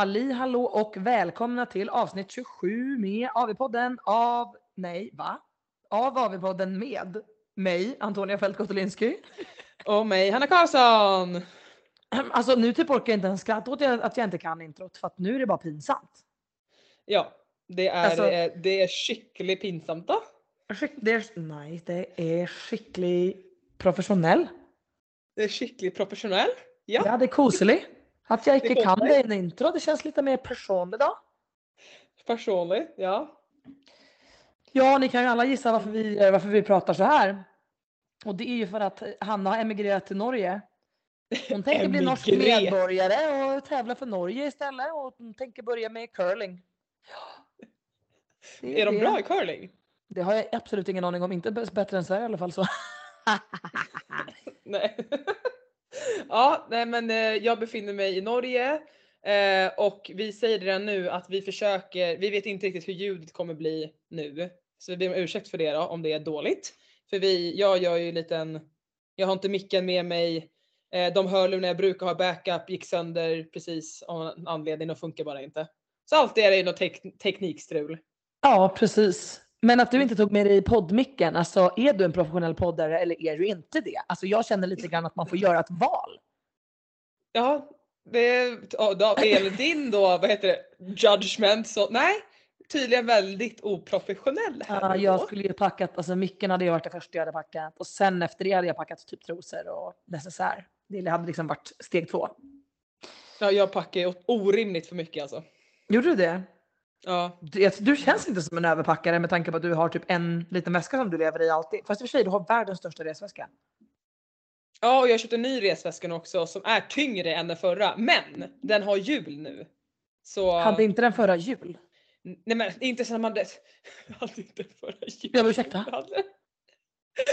Halli hallå och välkomna till avsnitt 27 med AV-podden av, nej va? Av AV-podden med mig, Antonia Fält Kotolinski. Och mig, Hanna Karlsson! Alltså nu typ orkar jag inte ens skratta åt att jag inte kan introt för att nu är det bara pinsamt. Ja, det är, Alltså- eh, det är skickligt pinsamt då. Skick, det är, nej, det är skickligt professionell. Det är skickligt professionell. Ja, Ja, det är koselig. Att jag inte är kan det i en intro, det känns lite mer personligt då. personligt. Ja. Ja, ni kan ju alla gissa varför vi, eh, varför vi pratar så här. Och det är ju för att Hanna har emigrerat till Norge. Hon tänker bli norsk medborgare och tävla för Norge istället och hon tänker börja med curling. Det Är de det. bra i curling? Det har jag absolut ingen aning om, inte bättre än Sverige i alla fall så. Nej. ja, nej men eh, jag befinner mig i Norge eh, och vi säger redan nu att vi försöker, vi vet inte riktigt hur ljudet kommer bli nu. Så vi ber om ursäkt för det då om det är dåligt. För vi, jag gör ju en liten, jag har inte micken med mig. Eh, de hörlurar jag brukar ha backup gick sönder precis av en anledning och funkar bara inte. Så alltid är det något tek- teknikstrul. Ja, precis. Men att du inte tog med dig poddmicken, alltså är du en professionell poddare eller är du inte det? Alltså jag känner lite grann att man får göra ett val. Ja, det ja, då, är din då, vad heter det, judgment så nej, tydligen väldigt oprofessionell här Ja, jag skulle ju packat, alltså micken hade ju varit det första jag hade packat och sen efter det hade jag packat typ trosor och necessär. Det hade liksom varit steg två. Ja, jag packar ju orimligt för mycket alltså. Gjorde du det? Ja, Du, du känns inte som en överpackare med tanke på att du har typ en liten väska som du lever i alltid. Fast i och för sig, du har världens största resväska. ja och jag har köpt en ny resväska nu också som är tyngre än den förra, men den har hjul nu. Så... Hade inte den förra jul? Nej men inte som man hade... hade inte förra hjul. Ja, men ursäkta? Hade-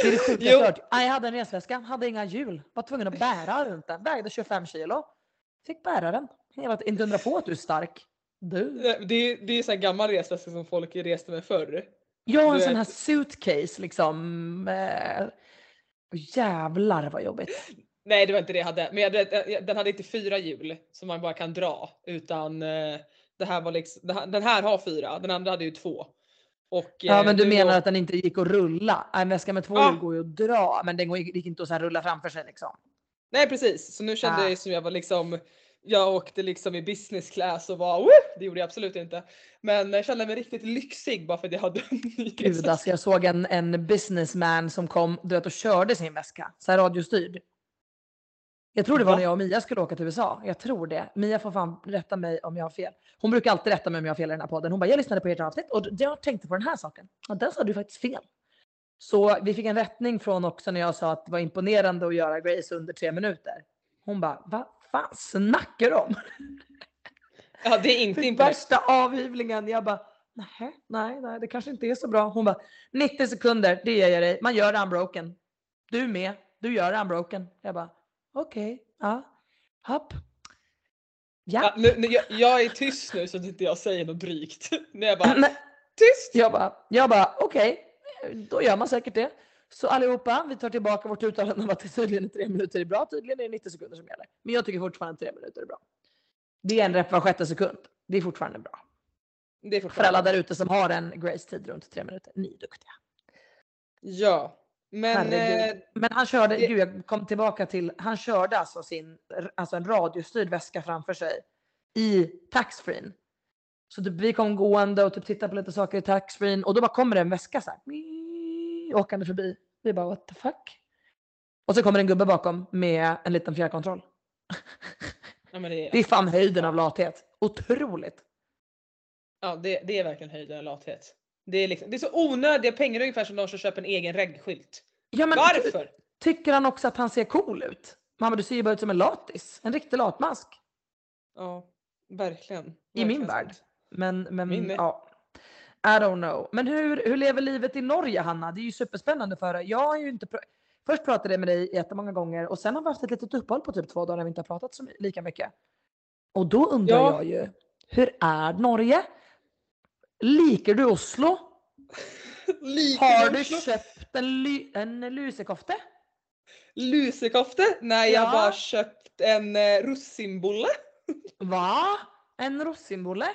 Det är det sjukaste jag hört. Jag hade en resväska, hade inga hjul. Var tvungen att bära runt den. Vägde 25 kilo. Fick bära den. Jag var inte undra på att du är stark. Du. Det är det är så här gammal resväska som folk reste med förr. Jag har en sån här suitcase liksom. Eh, jävlar vad jobbigt. Nej det var inte det jag hade, men jag, den hade inte fyra hjul som man bara kan dra utan eh, det här var liksom, den här har fyra, den andra hade ju två. Och, Ja eh, men du menar då- att den inte gick att rulla? En väska med två Ja. hjul går ju att dra men den gick inte att så rulla framför sig liksom. Nej precis, så nu kände Ah. jag som jag var liksom jag åkte liksom i business class och var det gjorde jag absolut inte. Men jag kände mig riktigt lyxig bara för att jag hade en ny Gud alltså jag såg en, en businessman som kom du vet, och körde sin väska. Så här radiostyrd. Jag tror det var Va? när jag och Mia skulle åka till USA. Jag tror det. Mia får fan rätta mig om jag har fel. Hon brukar alltid rätta mig om jag har fel i den här podden. Hon bara, jag lyssnade på ert avsnitt och jag tänkte på den här saken. Och där sa du faktiskt fel. Så vi fick en rättning från också när jag sa att det var imponerande att göra Grace under tre minuter. Hon bara, vad fan snackar om? Ja det är inte imponerande. värsta avhyvlingen. Jag bara, nej, nej, nej, det kanske inte är så bra. Hon bara, 90 sekunder, det ger jag dig. Man gör unbroken. Du med, du gör unbroken. Jag bara, okej, ja, hopp. Ja. Ja, nu, nu, jag, jag är tyst nu så att inte jag säger något drygt. När jag bara Nej, tyst! jag bara, jag bara okej, då gör man säkert det. Så allihopa, vi tar tillbaka vårt uttalande om att det tydligen är tre minuter är bra. Tydligen är det 90 sekunder som gäller. Men jag tycker fortfarande tre minuter är bra. Det är en rep var sjätte sekund. Det är fortfarande bra. Det är För fortfarande alla där ute som har en Grace-tid runt tre minuter. Ni är duktiga. Ja. Men eh, Men han körde, det- gud jag kom tillbaka till, han körde alltså sin, alltså en radiostyrd väska framför sig i taxfreen. Så typ vi kom gående och typ tittade på lite saker i taxfreen och då bara kommer det en väska så här, åkande förbi. Vi bara what the fuck? Och så kommer en gubbe bakom med en liten fjärrkontroll. ja, det, Det är fan höjden av lathet. Otroligt. ja, det, det är verkligen höjden av lathet. Det är, liksom, det är så onödiga pengar ungefär som de som köper en egen reggskylt. Ja, men Varför? tycker han också att han ser cool ut? Mamma du ser ju bara ut som en latis. En riktig latmask. Ja, verkligen. I min Verkligen värld. Men, men Min ja. I don't know. Men hur, hur lever livet i Norge Hanna? Det är ju superspännande för dig. Jag har ju inte... Pr- Först pratade jag med dig jättemånga gånger och sen har vi haft ett litet uppehåll på typ två dagar när vi inte har pratat så lika mycket. Och då undrar Ja. jag ju, hur är Norge? Liker du Oslo? Lika Har du Oslo. köpt en, ly- en lusekofte? Lusekofte? Nej, jag har Ja. bara köpt en eh, russinbulle. Va? En russinbulle.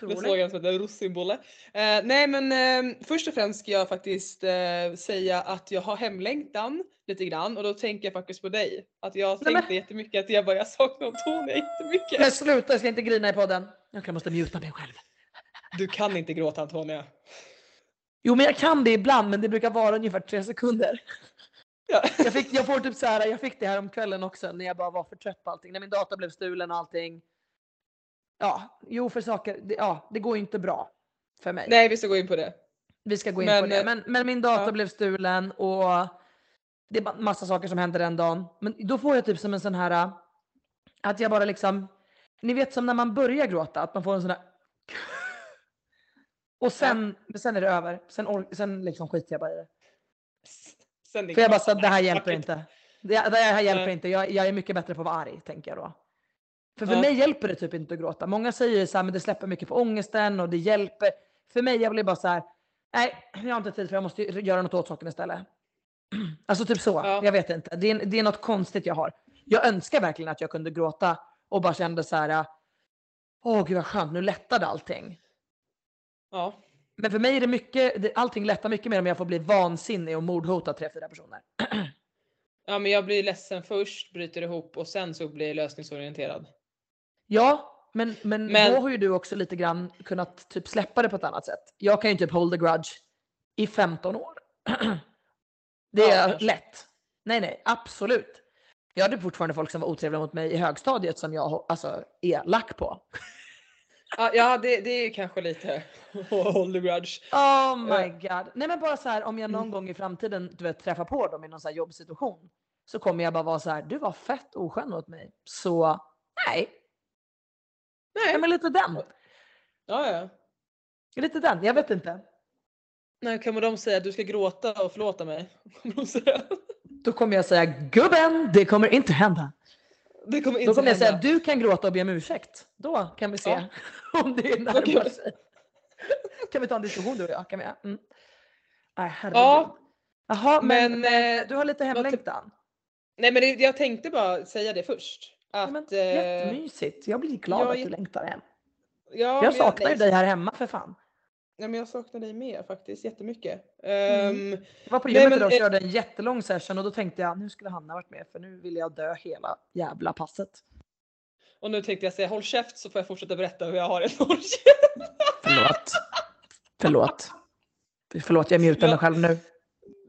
Det Otroligt. såg jag som en russinbulle. Eh, nej men eh, först och främst ska jag faktiskt eh, säga att jag har hemlängtan lite grann och då tänker jag faktiskt på dig. Att jag Nej, men- tänkte jättemycket att jag bara jag saknar Antonia jättemycket. Men sluta, jag ska inte grina i podden. Jag måste muta mig själv. Du kan inte gråta Antonia. Jo men jag kan det ibland men det brukar vara ungefär tre sekunder. Ja. Jag fick, jag får typ så här, jag fick det här om kvällen också när jag bara var för trött på allting. När min dator blev stulen och allting. Ja, jo för saker, det, ja det går inte bra för mig. Nej vi ska gå in på det. Vi ska gå in Men, på det. eh, Men, men min dator ja. blev stulen och det är massa saker som hände den dagen. Men då får jag typ som en sån här äh, att jag bara liksom, ni vet som när man börjar gråta, att man får en sån här och sen, men sen är det över. Sen, or- sen liksom skiter jag bara i det. Sen det För jag bara så det här hjälper inte. Det, det här hjälper inte. Jag, jag är mycket bättre på att vara arg, tänker jag då. För för Ja. mig hjälper det typ inte att gråta. Många säger ju så här, men det släpper mycket på ångesten och det hjälper. För mig, jag blir bara så här, nej, jag har inte tid för jag måste göra något åt saken istället. Alltså typ så, Ja. jag vet inte. Det är, det är något konstigt jag har. Jag önskar verkligen att jag kunde gråta och bara kände så här, åh gud vad skönt, nu lättade allting. Ja. Men för mig är det mycket, allting lättar mycket mer om jag får bli vansinnig och mordhota tre, fyra personer. ja men jag blir ledsen först, bryter ihop och sen så blir jag lösningsorienterad. Ja, men, men, Men- då har ju du också lite grann kunnat typ släppa det på ett annat sätt. Jag kan ju typ hold the grudge i 15 år. Det Ja, är kanske. lätt. Nej, nej, absolut. Jag hade fortfarande folk som var otrevliga mot mig i högstadiet som jag alltså, är lack på. Ja, ja det, det är ju kanske lite hold the grudge. Oh my Ja. god. Nej men bara så här om jag någon Mm. gång i framtiden du vet, träffar på dem i någon så här jobbsituation. Så kommer jag bara vara så här, du var fett oskön mot mig. Så nej, Nej. men lite den. Ja, ja. Lite den, jag vet inte. Nej, kommer de säga att du ska gråta och förlåta mig? Kommer de säga. Då kommer jag säga gubben, det kommer inte hända. Det kommer inte Då kommer jag säga hända. du kan gråta och be om ursäkt. Då kan vi se Ja. om det närmar vi- sig. Kan vi ta en diskussion du och jag? Kan vi? Mm. Nej, herregud. Ja, Jaha, men, men, eh, du har lite hemlängtan. nej men jag tänkte bara säga det först. Ja, Att, men, eh, jättemysigt. Jag blir glad ja, att du längtar hem. ja, Jag saknar ju dig här hemma för fan. Nej, men jag saknar dig med faktiskt jättemycket. Mm. Ehm, Jag var på gymmet idag och körde en jättelång session och då tänkte jag nu skulle Hanna varit med för nu vill jag dö hela jävla passet. och nu tänkte jag säga håll käft så får jag fortsätta berätta hur jag har det. Håll! Förlåt. Förlåt. Förlåt, jag mutar mig Ja. själv nu.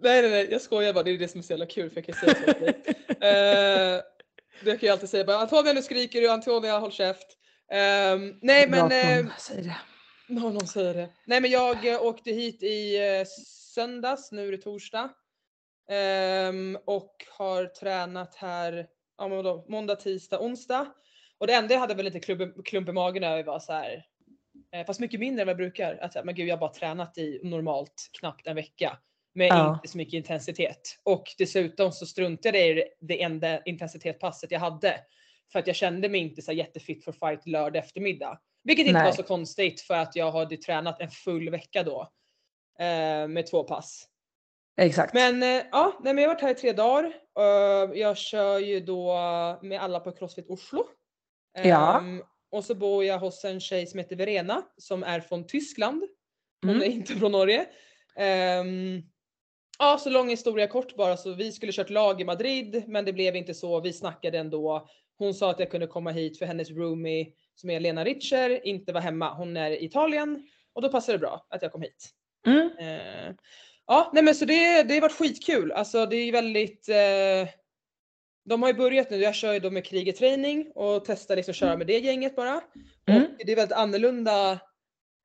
Nej nej nej jag skojar bara, det är det som är så jävla kul för jag kan säga så till dig. Eh, det kan jag alltid säga bara Antonia nu skriker du, Antonia håll käft. Ehm, nej men att eh, någon säger det. någon, någon säger det. Nej men jag eh, åkte hit i eh, söndags, nu är det torsdag. Ehm, och har tränat här ja, men vadå, måndag, tisdag, onsdag. Och det enda jag hade väl lite klump, klump i magen över var så här. Eh, fast mycket mindre än vad jag brukar. Att, men gud jag har bara tränat i normalt knappt en vecka. Med Ja. inte så mycket intensitet. Och dessutom så struntade jag i det- enda intensitetspasset jag hade. För att jag kände mig inte så jättefit för fight lördag eftermiddag. Vilket inte Nej. var så konstigt för att jag hade tränat en full vecka då. Eh, med två pass. Exakt. Men eh, ja, nej, men jag har varit här i tre dagar. Eh, jag kör ju då med alla på Crossfit Oslo. Ja. Ehm, och så bor jag hos en tjej som heter Verena som är från Tyskland. Hon Mm. är inte från Norge. Ehm, ja, så lång historia kort bara. Så vi skulle kört lag i Madrid men det blev inte så. Vi snackade ändå. Hon sa att jag kunde komma hit för hennes roomie som är Lena Richer inte var hemma. Hon är i Italien och då passade det bra att jag kom hit. Mm. Eh, ja, nej men så det, det har varit skitkul. Alltså det är väldigt eh, de har ju börjat nu, jag kör ju då med krigeträning och testar liksom köra med det gänget bara. Mm. Och det är väldigt annorlunda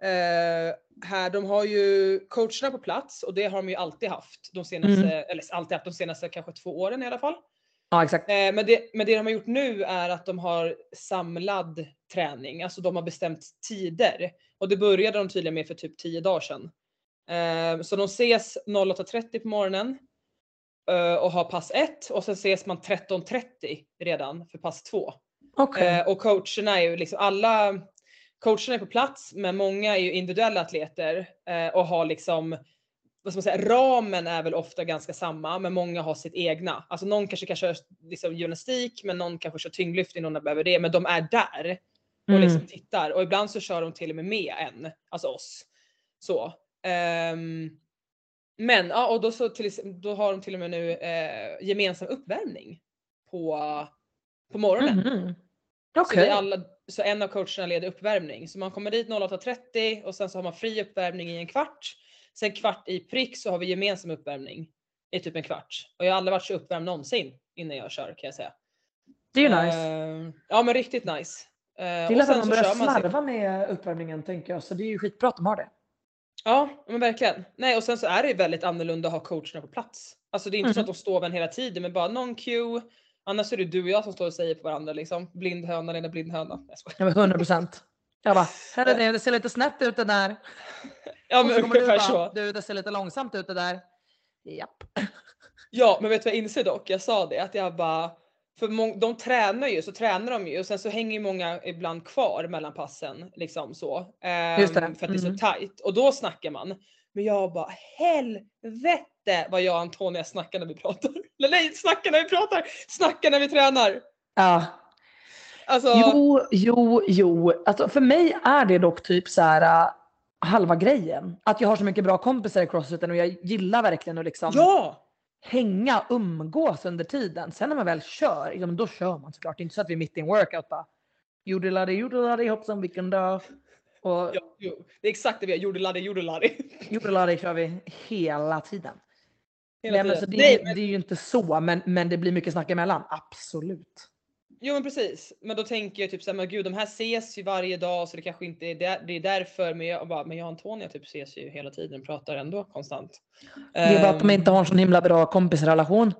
eh, här. De har ju coacherna på plats och det har de ju alltid haft. De senaste, Mm. eller alltid haft de senaste kanske två åren i alla fall. Ja, exakt. Eh, men, det, men det de har gjort nu är att de har samlad träning, alltså de har bestämt tider. Och det började de tydligen med för typ 10 dagar sedan. Eh, så de ses 08.30 på morgonen eh, och har pass 1 och sen ses man 13.30 redan för pass 2. Okej. Eh, och coacherna är ju liksom alla coacherna är på plats men många är ju individuella atleter eh, och har liksom vad ska man säga, ramen är väl ofta ganska samma men många har sitt egna. Alltså någon kanske kan köra liksom, gymnastik men någon kanske kör tyngdlyftning, någon behöver det men de är där. och Mm. liksom tittar och ibland så kör de till och med med en, alltså oss. Så. Ehm, men ja, och då, så till, då har de till och med nu eh, gemensam uppvärmning på, på morgonen. Mhm. Så, alla, så en av coacherna leder uppvärmning. Så man kommer dit 08.30 och sen så har man fri uppvärmning i en kvart. Sen kvart i prick så har vi gemensam uppvärmning i typ en kvart. Och jag har aldrig varit så uppvärmd någonsin innan jag kör kan jag säga. Det är ju nice. Eh, ja men riktigt nice. Eh, Det är att man så börjar man sin- slarva med uppvärmningen tänker jag. Så det är ju skitbra att de har det. Ja men verkligen. Nej och sen så är det ju väldigt annorlunda att ha coacherna på plats. Alltså det är inte så Mhm. att de står med en hela tiden men bara någon cue. Annars är det du och jag som står och säger på varandra liksom. Blind höna, Lena blind höna. Vet 100 procent. Jag bara, herre det, det ser lite snett ut det där. Ja men du ungefär bara, så. du det ser lite långsamt ut det där. Japp. Ja, men vet du vad jag inser dock? Jag sa det att jag bara, för de tränar ju, så tränar de ju och sen så hänger ju många ibland kvar mellan passen liksom så. Just det, För att det är mm. så tight och då snackar man. Men jag bara helvete vad jag och Antonia snackar när vi pratar. Eller nej, snackar när vi pratar, snackar när vi tränar. Ja. Alltså, Jo, jo, jo. Alltså, för mig är det dock typ så här äh, halva grejen. Att jag har så mycket bra kompisar i crossfiten och jag gillar verkligen att liksom ja! hänga, umgås under tiden. Sen när man väl kör, ja, men då kör man såklart. Det är inte så att vi är mitt i en workout bara jodelade jodelade hoppsan vilken dag. Och ja jo, det är exakt det vi har, jodelari jodelari. jodelade kör vi hela tiden. Hela Nej, men så det, Nej, är- det är ju inte så, men, men det blir mycket snack emellan. Absolut. Jo men precis. Men då tänker jag typ såhär, men gud de här ses ju varje dag så det kanske inte är där, det är därför. Men jag, bara, men jag och Antonia typ ses ju hela tiden och pratar ändå konstant. Det är bara att de Ehm, inte har en sån himla bra kompisrelation.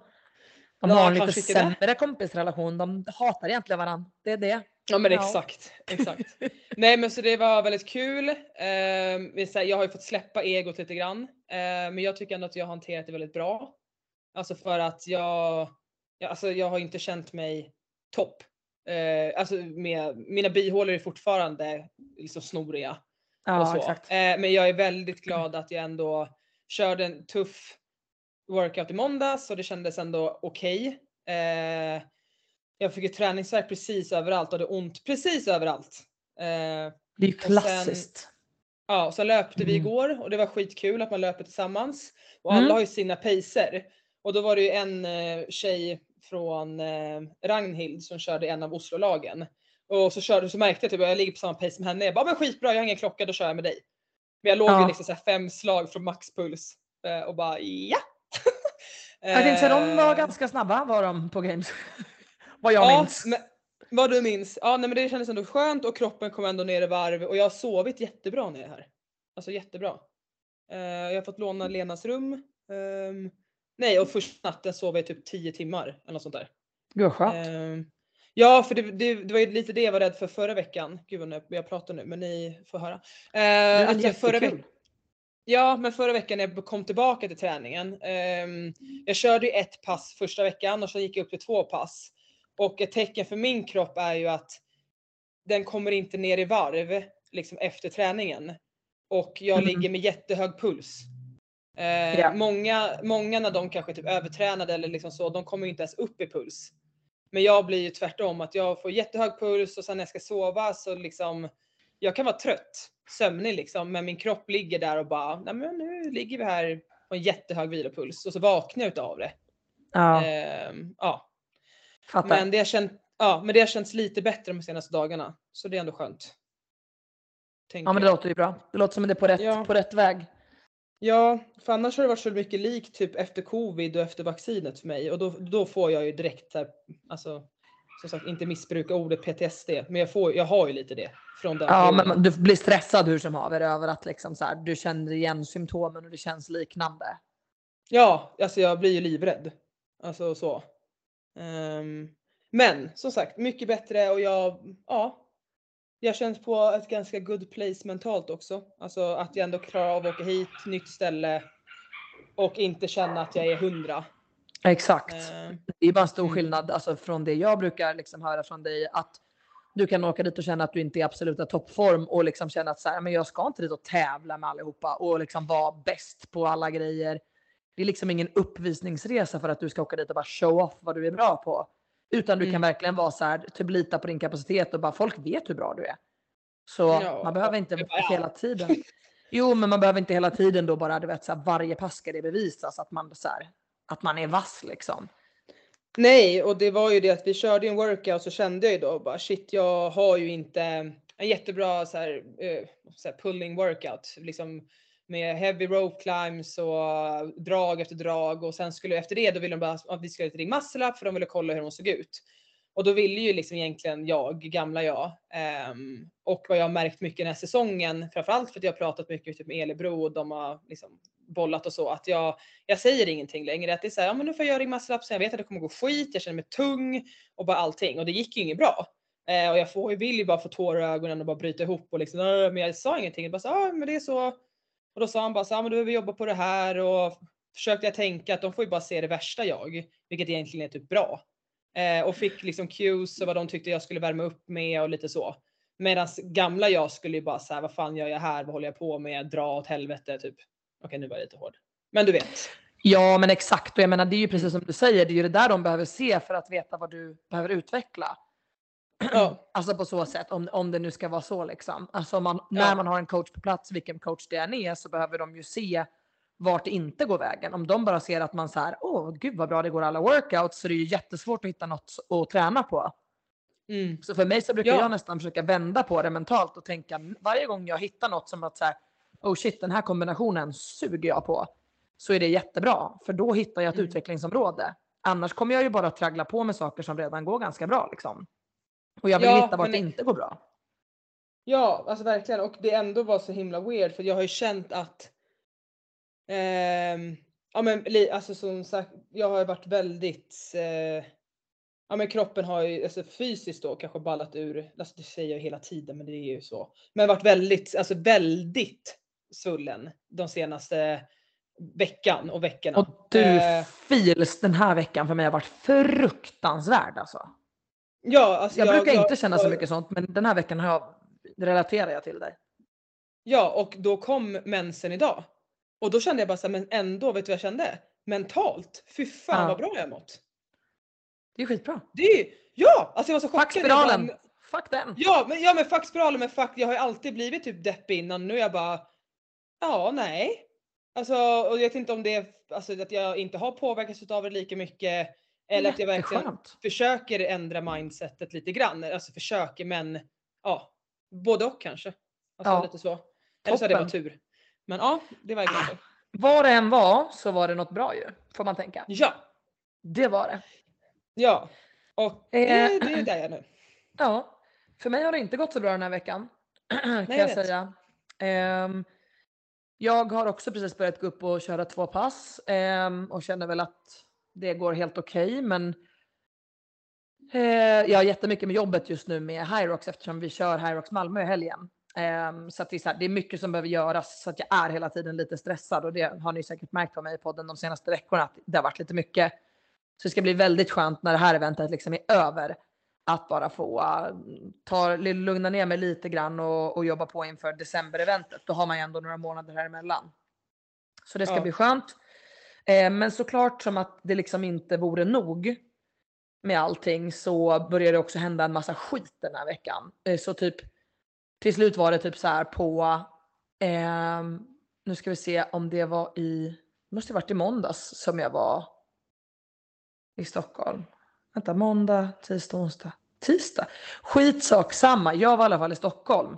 De har en lite inte det. sämre kompisrelation. De hatar egentligen varandra. Det är det. Ja men exakt, exakt. Nej men så det var väldigt kul. Ehm, jag har ju fått släppa egot lite grann. Ehm, men jag tycker ändå att jag har hanterat det väldigt bra. Alltså för att jag, ja, alltså jag har inte känt mig topp. Ehm, alltså med, mina bihålor är fortfarande liksom snoriga. och Ja, exakt. Men jag är väldigt glad att jag ändå körde en tuff workout i måndags och det kändes ändå okej. Eh, jag fick ju träningsvärk precis överallt och hade ont precis överallt. Eh, Det är ju sen- klassiskt. ja, och så löpte vi Mm. igår och det var skitkul att man löper tillsammans. Och alla Mm. har ju sina pacer. Och då var det ju en eh, tjej från eh, Ragnhild som körde en av Oslolagen. Och så körde så märkte jag typ att jag ligger på samma pace som henne. Jag bara men skitbra, jag har ingen klocka, då kör jag med dig. Men jag låg ju Ja. liksom så fem slag från maxpuls eh, och bara ja. Jag tänkte säga, de var Eh, ganska snabba var de på games. Vad jag ja, minns. Men, vad du minns. Ja nej, men det kändes ändå skönt och kroppen kom ändå ner i varv och jag har sovit jättebra när jag är här. Alltså jättebra. Eh, jag har fått låna Lenas rum. Ehm, nej och första natten sov jag typ 10 timmar eller något sånt där. Gud vad skönt. Ehm, ja för det, det, det var ju lite det jag var rädd för förra veckan. Gud vad jag pratar nu men ni får höra. väl att jag förra jättekul. Ja, men förra veckan när jag kom tillbaka till träningen. ehm, jag körde ju ett pass första veckan och så gick jag upp till två pass. Och ett tecken för min kropp är ju att den kommer inte ner i varv liksom efter träningen. Och jag Mm. ligger med jättehög puls. Eh, Ja. många, många när de kanske är typ övertränade eller liksom så, de kommer ju inte ens upp i puls. Men jag blir ju tvärtom att jag får jättehög puls och sen när jag ska sova så liksom jag kan vara trött, sömnig liksom, men min kropp ligger där och bara, nej men nu ligger vi här på en jättehög vilopuls och så vaknar jag utav det. Ja, Ehm, ja. fattar. Men det har känt, ja, men det har känts lite bättre de senaste dagarna, så det är ändå skönt. Ja men det låter ju bra. Det låter som att det är på rätt, Ja. på rätt väg. Ja, för annars har det varit så mycket likt typ efter covid och efter vaccinet för mig och då, då får jag ju direkt här, alltså som sagt inte missbruka ordet PTSD, men jag, får, jag har ju lite det från den Ja, perioden. men du blir stressad hur som haver över att liksom så här, du känner igen symptomen och det känns liknande. Ja, alltså jag blir ju livrädd. Alltså så. Ehm, men som sagt, mycket bättre och jag, ja. Jag känns på ett ganska good place mentalt också. Alltså att jag ändå klarar av att åka hit, nytt ställe och inte känna att jag är hundra. Exakt. Ehm, Det är bara en stor Mm. skillnad alltså, från det jag brukar liksom höra från dig. Att du kan åka dit och känna att du inte är i absoluta toppform och liksom känna att så här, men jag ska inte dit och tävla med allihopa och liksom vara bäst på alla grejer. Det är liksom ingen uppvisningsresa för att du ska åka dit och bara show off vad du är bra på. Utan du kan Mm. verkligen vara så här, typ lita på din kapacitet och bara folk vet hur bra du är. Så Ja, man behöver inte bara, ja. hela tiden. Jo, men man behöver inte hela tiden då bara, du vet, så här, varje pass ska det bevisas att man, så här, att man är vass liksom. Nej, och det var ju det att vi körde en workout så kände jag ju då bara shit, jag har ju inte en jättebra så här, eh, så här pulling workout liksom med heavy rope climbs och drag efter drag och sen skulle efter det då ville de bara att vi skulle ringa ring muscle up för de ville kolla hur hon såg ut. Och då ville ju liksom egentligen jag, gamla jag, um, och vad jag har märkt mycket den här säsongen, framförallt för att jag har pratat mycket typ med Elebro och de har liksom bollat och så, att jag, jag säger ingenting längre. Att det är så här, ja men nu får jag göra ring så jag vet att det kommer gå skit, jag känner mig tung och bara allting. Och det gick ju inget bra. Eh, och jag får, jag vill ju bara få tårar i ögonen och bara bryta ihop och liksom, äh, men jag sa ingenting. Jag bara så, ja men det är så. Och då sa han bara så, ja men du behöver jobba på det här och försökte jag tänka att de får ju bara se det värsta jag, vilket egentligen är typ bra. Eh, och fick liksom cues och vad de tyckte jag skulle värma upp med och lite så. Medan gamla jag skulle ju bara säga vad fan gör jag här, vad håller jag på med, dra åt helvete typ. Okej nu var jag lite hård. Men du vet. Ja, men exakt. Och jag menar, det är ju precis som du säger, det är ju det där de behöver se för att veta vad du behöver utveckla. Ja. Alltså på så sätt, om, om det nu ska vara så liksom. Alltså man, när Ja. man har en coach på plats, vilken coach det än är, så behöver de ju se vart det inte går vägen. Om de bara ser att man så här, åh gud vad bra det går alla workouts, så det är ju jättesvårt att hitta något att träna på. Mm. Så för mig så brukar Ja. jag nästan försöka vända på det mentalt och tänka varje gång jag hittar något som att så här, oh shit den här kombinationen suger jag på. Så är det jättebra, för då hittar jag ett Mm. utvecklingsområde. Annars kommer jag ju bara traggla på med saker som redan går ganska bra liksom. Och jag vill Ja, hitta vart men- det inte går bra. Ja, alltså verkligen. Och det ändå var så himla weird för jag har ju känt att ehm, ja men alltså som sagt, jag har varit väldigt eh, ja men kroppen har ju alltså fysiskt då kanske ballat ur, alltså det säger jag hela tiden men det är ju så. Men varit väldigt, alltså väldigt svullen de senaste veckan och veckorna. Och du Eh, fils den här veckan för mig har varit fruktansvärd alltså. ja, alltså Jag, brukar jag- inte känna så jag- mycket sånt men den här veckan har jag, relaterar jag till dig. Ja, och då kom mensen idag. Och då kände jag bara så här, men ändå, vet du vad jag kände? Mentalt, fy fan Ja. vad bra jag mått. Det är skitbra. Det är ja! Alltså jag var så chockad. Fuck Jag bara, spiralen. Fuck den. Ja, men, ja men fuck spiralen, men fuck jag har ju alltid blivit typ deppig innan. Nu är jag bara, ja nej. Alltså och jag vet inte om det är alltså, att jag inte har påverkats av det lika mycket. Eller att jag verkligen försöker ändra mindsetet lite grann. Alltså försöker men ja, både och kanske. Alltså Ja. lite så. Eller så hade det Toppen. tur. Men ja, det var verkligen så. Vad det än var så var det något bra ju, får man tänka. Ja, Det var det. ja. Och det, Eh, det är där jag är nu. Ja, för mig har det inte gått så bra den här veckan. kan jag jag vet. säga. Ehm, jag har också precis börjat gå upp och köra två pass ehm, och känner väl att det går helt okej. men eh, jag har jättemycket med jobbet just nu med Hyrox eftersom vi kör Hyrox Malmö i helgen. Ehm, så att det, är här, det är mycket som behöver göras så att jag är hela tiden lite stressad och det har ni säkert märkt på mig i podden de senaste veckorna att det har varit lite mycket. Så det ska bli väldigt skönt när det här eventet liksom är över att bara få uh, ta, lugna ner mig lite grann och, och jobba på inför december-eventet. Då har man ju ändå några månader här emellan. Så det ska Ja. bli skönt. Eh, men såklart som att det liksom inte vore nog med allting så började det också hända en massa skit den här veckan. Eh, så typ till slut var det typ så här på, eh, nu ska vi se om det var i, det måste varit i måndags som jag var i Stockholm. Vänta, måndag, tisdag, onsdag, tisdag. Skitsak samma. Jag var i alla fall i Stockholm.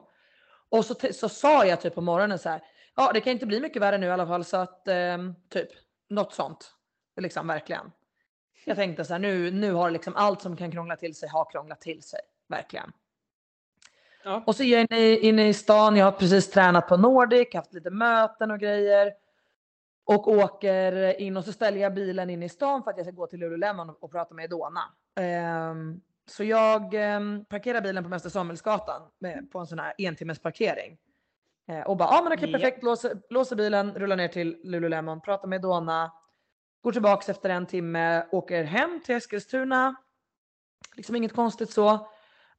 Och så, så sa jag typ på morgonen så här. Ja, det kan inte bli mycket värre nu i alla fall så att eh, typ något sånt. Liksom verkligen. Jag tänkte så här nu, nu har liksom allt som kan krångla till sig har krånglat till sig. Verkligen. Ja. Och så är jag inne, i- inne i stan. Jag har precis tränat på Nordic, haft lite möten och grejer. Och åker in och så ställer jag bilen in i stan för att jag ska gå till Lululemon och, och prata med Edona. Ehm, så jag ehm, parkerar bilen på Mäster Samuelsgatan med, på en sån här entimmes parkering. Eh, och bara, ja men okej Ja. perfekt, låser, låser bilen, rullar ner till Lululemon, pratar med Edona. Går tillbaks efter en timme, åker hem till Eskilstuna. Liksom inget konstigt så.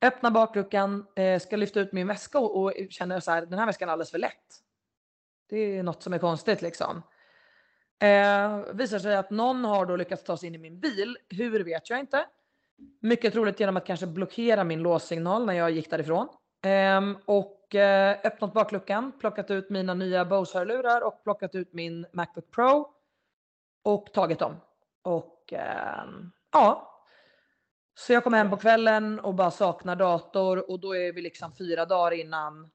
Öppnar bakluckan, eh, ska lyfta ut min väska och, och känner så här, den här väskan är alldeles för lätt. Det är något som är konstigt liksom. Eh, visar sig att någon har då lyckats ta sig in i min bil. Hur vet jag inte. Mycket troligt genom att kanske blockera min låssignal när jag gick därifrån. Eh, och eh, öppnat bakluckan, plockat ut mina nya Bose-hörlurar och plockat ut min Macbook Pro. Och tagit dem. Och eh, ja. Så jag kom hem på kvällen och bara saknar dator och då är vi liksom fyra dagar innan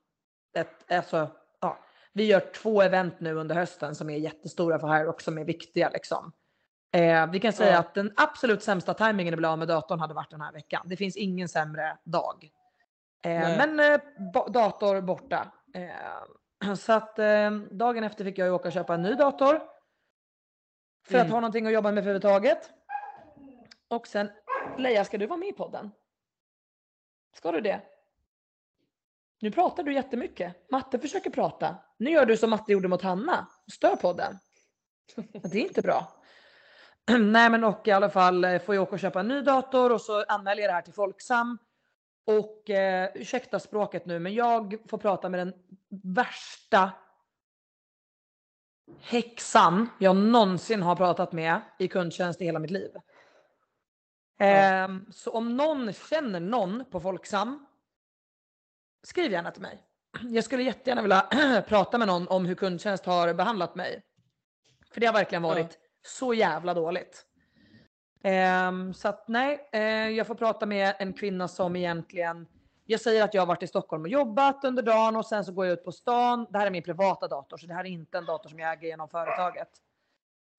ett, alltså, ja, vi gör två event nu under hösten som är jättestora för här och som är viktiga liksom. Eh, vi kan säga Ja. att den absolut sämsta tajmingen att bli av med datorn hade varit den här veckan. Det finns ingen sämre dag. Eh, men eh, dator borta. Eh, så att eh, dagen efter fick jag ju åka och köpa en ny dator. För att Mm. ha någonting att jobba med överhuvudtaget. Och sen, Leia ska du vara med i podden? Ska du det? Nu pratar du jättemycket. Matte försöker prata. Nu gör du som Matte gjorde mot Hanna. Stör podden. Det är inte bra. Nej men och i alla fall eh, får jag åka och köpa en ny dator och så anmäler jag det här till Folksam. Och eh, ursäkta språket nu men jag får prata med den värsta häxan jag någonsin har pratat med i kundtjänst i hela mitt liv. Ehm, så om någon känner någon på Folksam, skriv gärna till mig. Jag skulle jättegärna vilja prata med någon om hur kundtjänst har behandlat mig. För det har verkligen varit så jävla dåligt. Ehm, så att nej, eh, jag får prata med en kvinna som egentligen jag säger att jag har varit i Stockholm och jobbat under dagen och sen så går jag ut på stan. Det här är min privata dator så det här är inte en dator som jag äger genom företaget.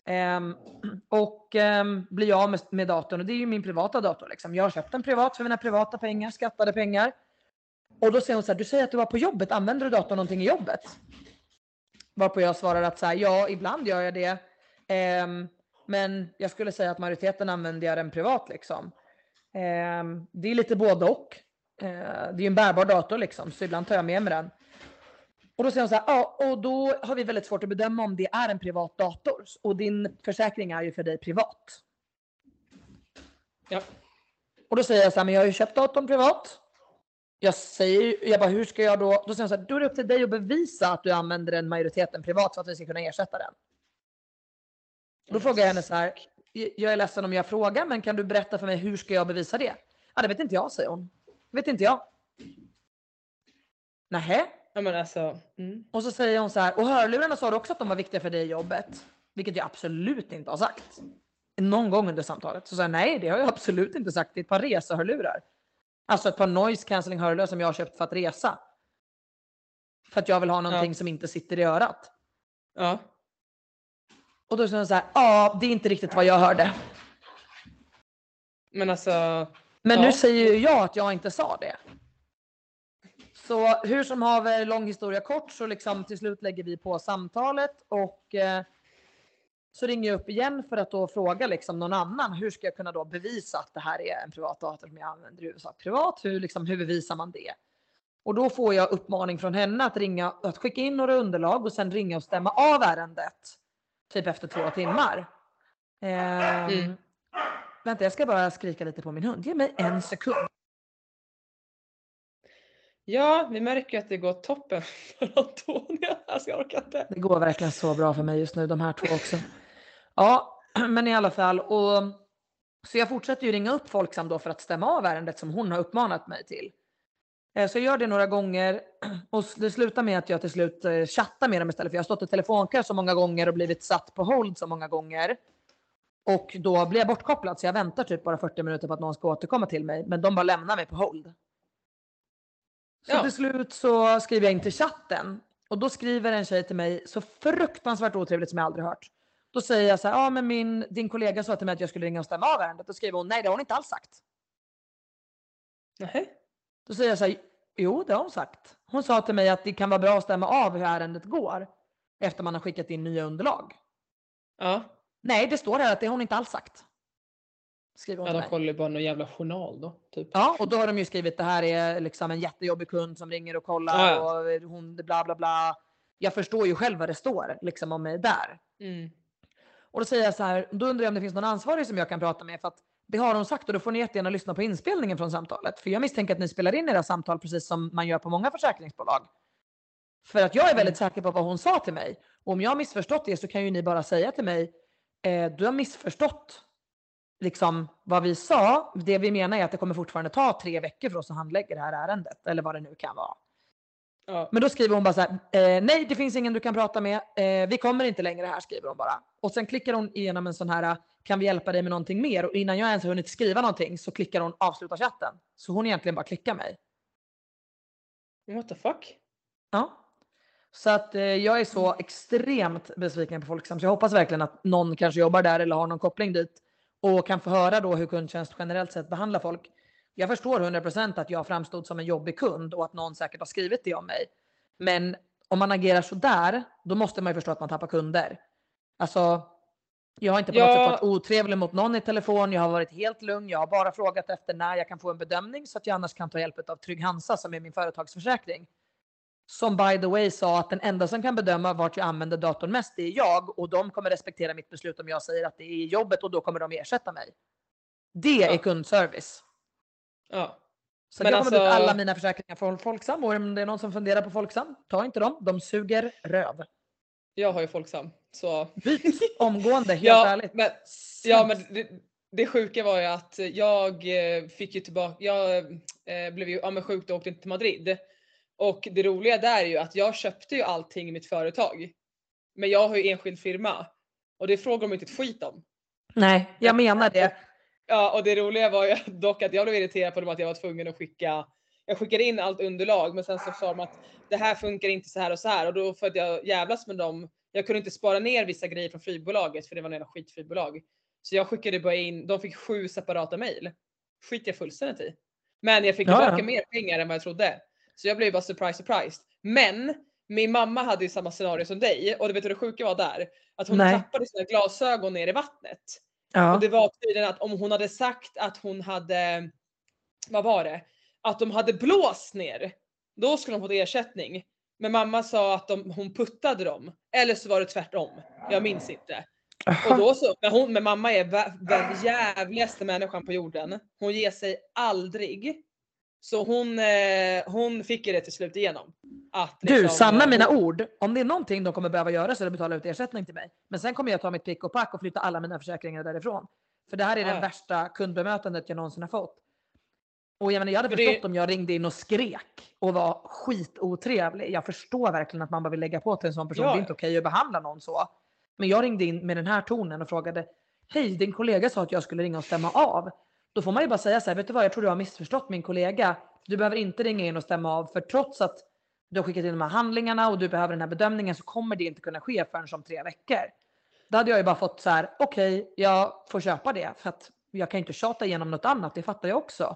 Ehm, och um, blir jag av med, med datorn och det är ju min privata dator liksom. Jag har köpt den privat för mina privata pengar, skattade pengar. Och då säger hon så här, du säger att du var på jobbet, använder du datorn någonting i jobbet? Varpå jag svarar att så här, ja ibland gör jag det. Ehm, men jag skulle säga att majoriteten använder jag den privat liksom. Ehm, det är lite både och. Eh, det är ju en bärbar dator liksom, så ibland tar jag med mig den. Och då säger hon så här, ja, och då har vi väldigt svårt att bedöma om det är en privat dator. Och din försäkring är ju för dig privat. Ja. Och då säger jag så här, men jag har ju köpt datorn privat. Jag säger, jag bara, hur ska jag då? Då säger hon så här, då är det upp till dig att bevisa att du använder den majoriteten privat för att vi ska kunna ersätta den. Då frågar jag henne så här, jag är ledsen om jag frågar, men kan du berätta för mig hur ska jag bevisa det? Ja, det vet inte jag, säger hon. Det vet inte jag. Nähä? Ja men alltså. Mm. Och så säger hon så här, och hörlurarna sa du också att de var viktiga för dig i jobbet. Vilket jag absolut inte har sagt. Någon gång under samtalet. Så sa jag, nej det har jag absolut inte sagt. Det är ett par resehörlurar. Alltså ett par noise cancelling hörlurar som jag har köpt för att resa. För att jag vill ha någonting Ja. som inte sitter i örat. Ja. Och då säger hon så här, ja det är inte riktigt vad jag hörde. Men alltså. Men Ja. nu säger ju jag att jag inte sa det. Så hur som haver, lång historia kort, så liksom till slut lägger vi på samtalet och eh, så ringer jag upp igen för att då fråga liksom någon annan. Hur ska jag kunna då bevisa att det här är en privat dator som jag använder i huvudsak privat? Hur, liksom, hur bevisar man det? Och då får jag uppmaning från henne att ringa, att skicka in några underlag och sen ringa och stämma av ärendet. Typ efter två timmar. Ehm, Mm. Vänta, jag ska bara skrika lite på min hund. Ge mig en sekund. Ja, vi märker ju att det går toppen för Antonia. Alltså jag orkar inte. Det går verkligen så bra för mig just nu, de här två också. Ja, men i alla fall. Och, så jag fortsätter ju ringa upp Folksam då för att stämma av ärendet som hon har uppmanat mig till. Eh, så jag gör det några gånger och det slutar med att jag till slut eh, chattar med dem istället. För jag har stått i telefonkö så många gånger och blivit satt på hold så många gånger. Och då blir jag bortkopplad så jag väntar typ bara 40 minuter på att någon ska återkomma till mig. Men de bara lämnar mig på hold. Så Ja. till slut så skriver jag in till chatten och då skriver en tjej till mig så fruktansvärt otrevligt som jag aldrig hört. Då säger jag så här, ja men min, din kollega sa till mig att jag skulle ringa och stämma av ärendet. Då skriver hon, nej det har hon inte alls sagt. Nej. Då säger jag så här, jo det har hon sagt. Hon sa till mig att det kan vara bra att stämma av hur ärendet går efter man har skickat in nya underlag. Ja. Nej, det står här att det har hon inte alls sagt. Skriver hon ja, de kollar ju bara någon jävla journal då. Typ. Ja, och då har de ju skrivit det här är liksom en jättejobbig kund som ringer och kollar Ja, ja. och hon bla bla bla. Jag förstår ju själv vad det står liksom om mig där. Mm. Och då säger jag så här, då undrar jag om det finns någon ansvarig som jag kan prata med för att det har hon sagt och då får ni jättegärna lyssna på inspelningen från samtalet. För jag misstänker att ni spelar in era samtal precis som man gör på många försäkringsbolag. För att jag är väldigt säker på vad hon sa till mig. Och om jag har missförstått det så kan ju ni bara säga till mig, eh, du har missförstått liksom vad vi sa, det vi menar är att det kommer fortfarande ta tre veckor för oss att handlägga det här ärendet eller vad det nu kan vara. Ja. Men då skriver hon bara så här, eh, nej det finns ingen du kan prata med, eh, vi kommer inte längre här skriver hon bara. Och sen klickar hon igenom en sån här, kan vi hjälpa dig med någonting mer? Och innan jag ens har hunnit skriva någonting så klickar hon avsluta chatten. Så hon egentligen bara klickar mig. What the fuck? Ja. Så att eh, jag är så extremt besviken på Folksam så jag hoppas verkligen att någon kanske jobbar där eller har någon koppling dit och kan få höra då hur kundtjänst generellt sett behandlar folk. Jag förstår 100% att jag framstod som en jobbig kund och att någon säkert har skrivit det om mig. Men om man agerar så där, då måste man ju förstå att man tappar kunder. Alltså, jag har inte på något Ja. sätt varit otrevlig mot någon i telefon. Jag har varit helt lugn. Jag har bara frågat efter när jag kan få en bedömning så att jag annars kan ta hjälp av Trygg Hansa som är min företagsförsäkring. Som by the way sa att den enda som kan bedöma vart jag använder datorn mest det är jag och de kommer respektera mitt beslut om jag säger att det är jobbet och då kommer de ersätta mig. Det är Ja. kundservice. Ja. Så Men jag kommer alltså- ut alla mina försäkringar från Folksam och om det är någon som funderar på Folksam, ta inte dem. De suger röv. Jag har ju Folksam. Så. Byt omgående, helt ja, ärligt. Men, ja, men det, det sjuka var ju att jag eh, fick ju tillbaka, jag eh, blev ju ja, men sjuk och åkte inte till Madrid. Och det roliga där är ju att jag köpte ju allting i mitt företag. Men jag har ju enskild firma. Och det frågar de inte ett skit om. Nej, jag menar det. Ja och det roliga var ju dock att jag blev irriterad på dem att jag var tvungen att skicka jag skickade in allt underlag men sen så sa de att det här funkar inte så här och så här och då för att jag jävlas med dem. Jag kunde inte spara ner vissa grejer från flygbolaget för det var några skitflygbolag. Så jag skickade bara in, de fick sju separata mejl. Skit jag fullständigt i. Men jag fick Ja, tillbaka ja. mer pengar än vad jag trodde. Så jag blev bara surprise surprised. Men min mamma hade ju samma scenario som dig och du vet vad det sjuka var där? Att hon Nej. tappade sina glasögon ner i vattnet. Ja. Och det var tydligen att om hon hade sagt att hon hade, vad var det? Att de hade blåst ner, då skulle hon fått ersättning. Men mamma sa att de, hon puttade dem. Eller så var det tvärtom. Jag minns inte. Och då så, men, hon, men mamma är den jävligaste människan på jorden. Hon ger sig aldrig. Så hon, eh, hon fick ju det till slut igenom. Att Du, liksom, sanna eh, mina ord. Om det är någonting de kommer behöva göra så är det att betala ut ersättning till mig. Men sen kommer jag ta mitt pick och pack och flytta alla mina försäkringar därifrån. För det här är Ja, det värsta kundbemötandet jag någonsin har fått. Och jag, menar, jag hade För det- förstått om jag ringde in och skrek och var skitotrevlig. Jag förstår verkligen att man bara vill lägga på till en sån person. Ja, Det är inte okej att behandla någon så. Men jag ringde in med den här tonen och frågade Hej, din kollega sa att jag skulle ringa och stämma av. Då får man ju bara säga så här, vet du vad, jag tror du har missförstått min kollega. Du behöver inte ringa in och stämma av för trots att du har skickat in de här handlingarna och du behöver den här bedömningen så kommer det inte kunna ske förrän om tre veckor. Då hade jag ju bara fått så här, okej, jag får köpa det för att jag kan inte tjata igenom något annat, det fattar jag också.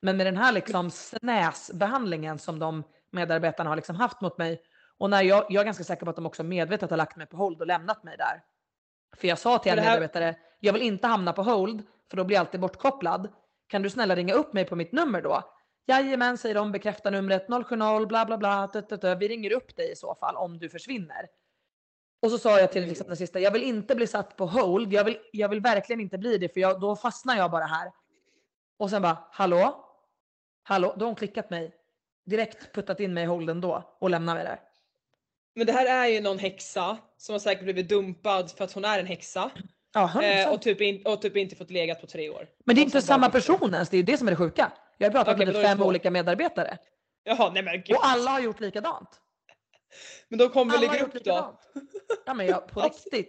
Men med den här liksom snäsbehandlingen som de medarbetarna har liksom haft mot mig och när jag, jag är ganska säker på att de också medvetet har lagt mig på hold och lämnat mig där. För jag sa till en här- medarbetare, jag vill inte hamna på hold för då blir jag alltid bortkopplad. Kan du snälla ringa upp mig på mitt nummer då? Jajamän, säger de, bekräfta numret 070 bla bla bla. tut, tut, tut. Vi ringer upp dig i så fall om du försvinner. Och så sa jag till liksom den sista, jag vill inte bli satt på hold. Jag vill, jag vill verkligen inte bli det för jag, då fastnar jag bara här. Och sen bara, hallå? Hallå? Då har hon klickat mig. Direkt puttat in mig i holden då och lämnar mig där. Men det här är ju någon häxa som har säkert blivit dumpad för att hon är en häxa. Ja, 100%. Eh, och, typ in, och typ inte fått legat på tre år. Men det är inte samma fick- person ens, det är ju det som är det sjuka. Jag har pratat Okej, med då typ fem olika medarbetare. Jaha nej men gud. Och alla har gjort likadant. Men de kom väl i grupp då? Ja men jag, på riktigt.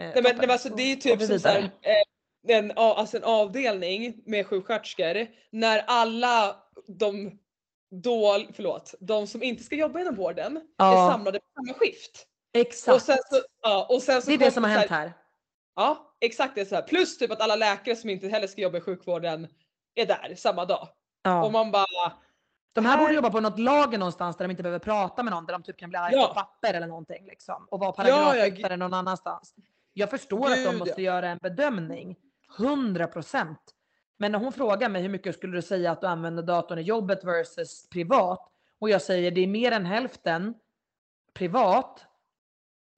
Eh, Nej men, nej, men alltså, det är ju typ vi som så här, eh, en, alltså en avdelning med sjuksköterskor när alla de då, förlåt, de som inte ska jobba inom vården Ja. är samlade på samma skift. Exakt. Och sen så, ja, och sen så det är det som har hänt här. Ja exakt det är så här. Plus typ att alla läkare som inte heller ska jobba i sjukvården är där samma dag. Ja. Och man bara De här borde här- jobba på något lager någonstans där de inte behöver prata med någon. Där de typ kan bli arga Ja. på papper eller någonting. Liksom, och vara Ja, ja, paragrafryttare någon annanstans. Jag förstår att de Gud, måste ja. göra en bedömning. 100 procent. Men när hon frågar mig hur mycket skulle du säga att du använder datorn i jobbet versus privat. Och jag säger det är mer än hälften privat.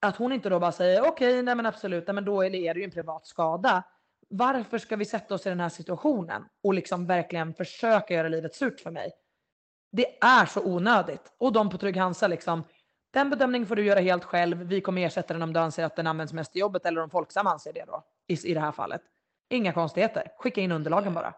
Att hon inte då bara säger okej, nej men absolut, nej, men då är det är det ju en privat skada. Varför ska vi sätta oss i den här situationen och liksom verkligen försöka göra livet surt för mig? Det är så onödigt. Och de på Trygg Hansa liksom, den bedömningen får du göra helt själv. Vi kommer ersätta den om du anser att den används mest i jobbet eller om Folksam anser det då. I, i det här fallet. Inga konstigheter. Skicka in underlagen bara.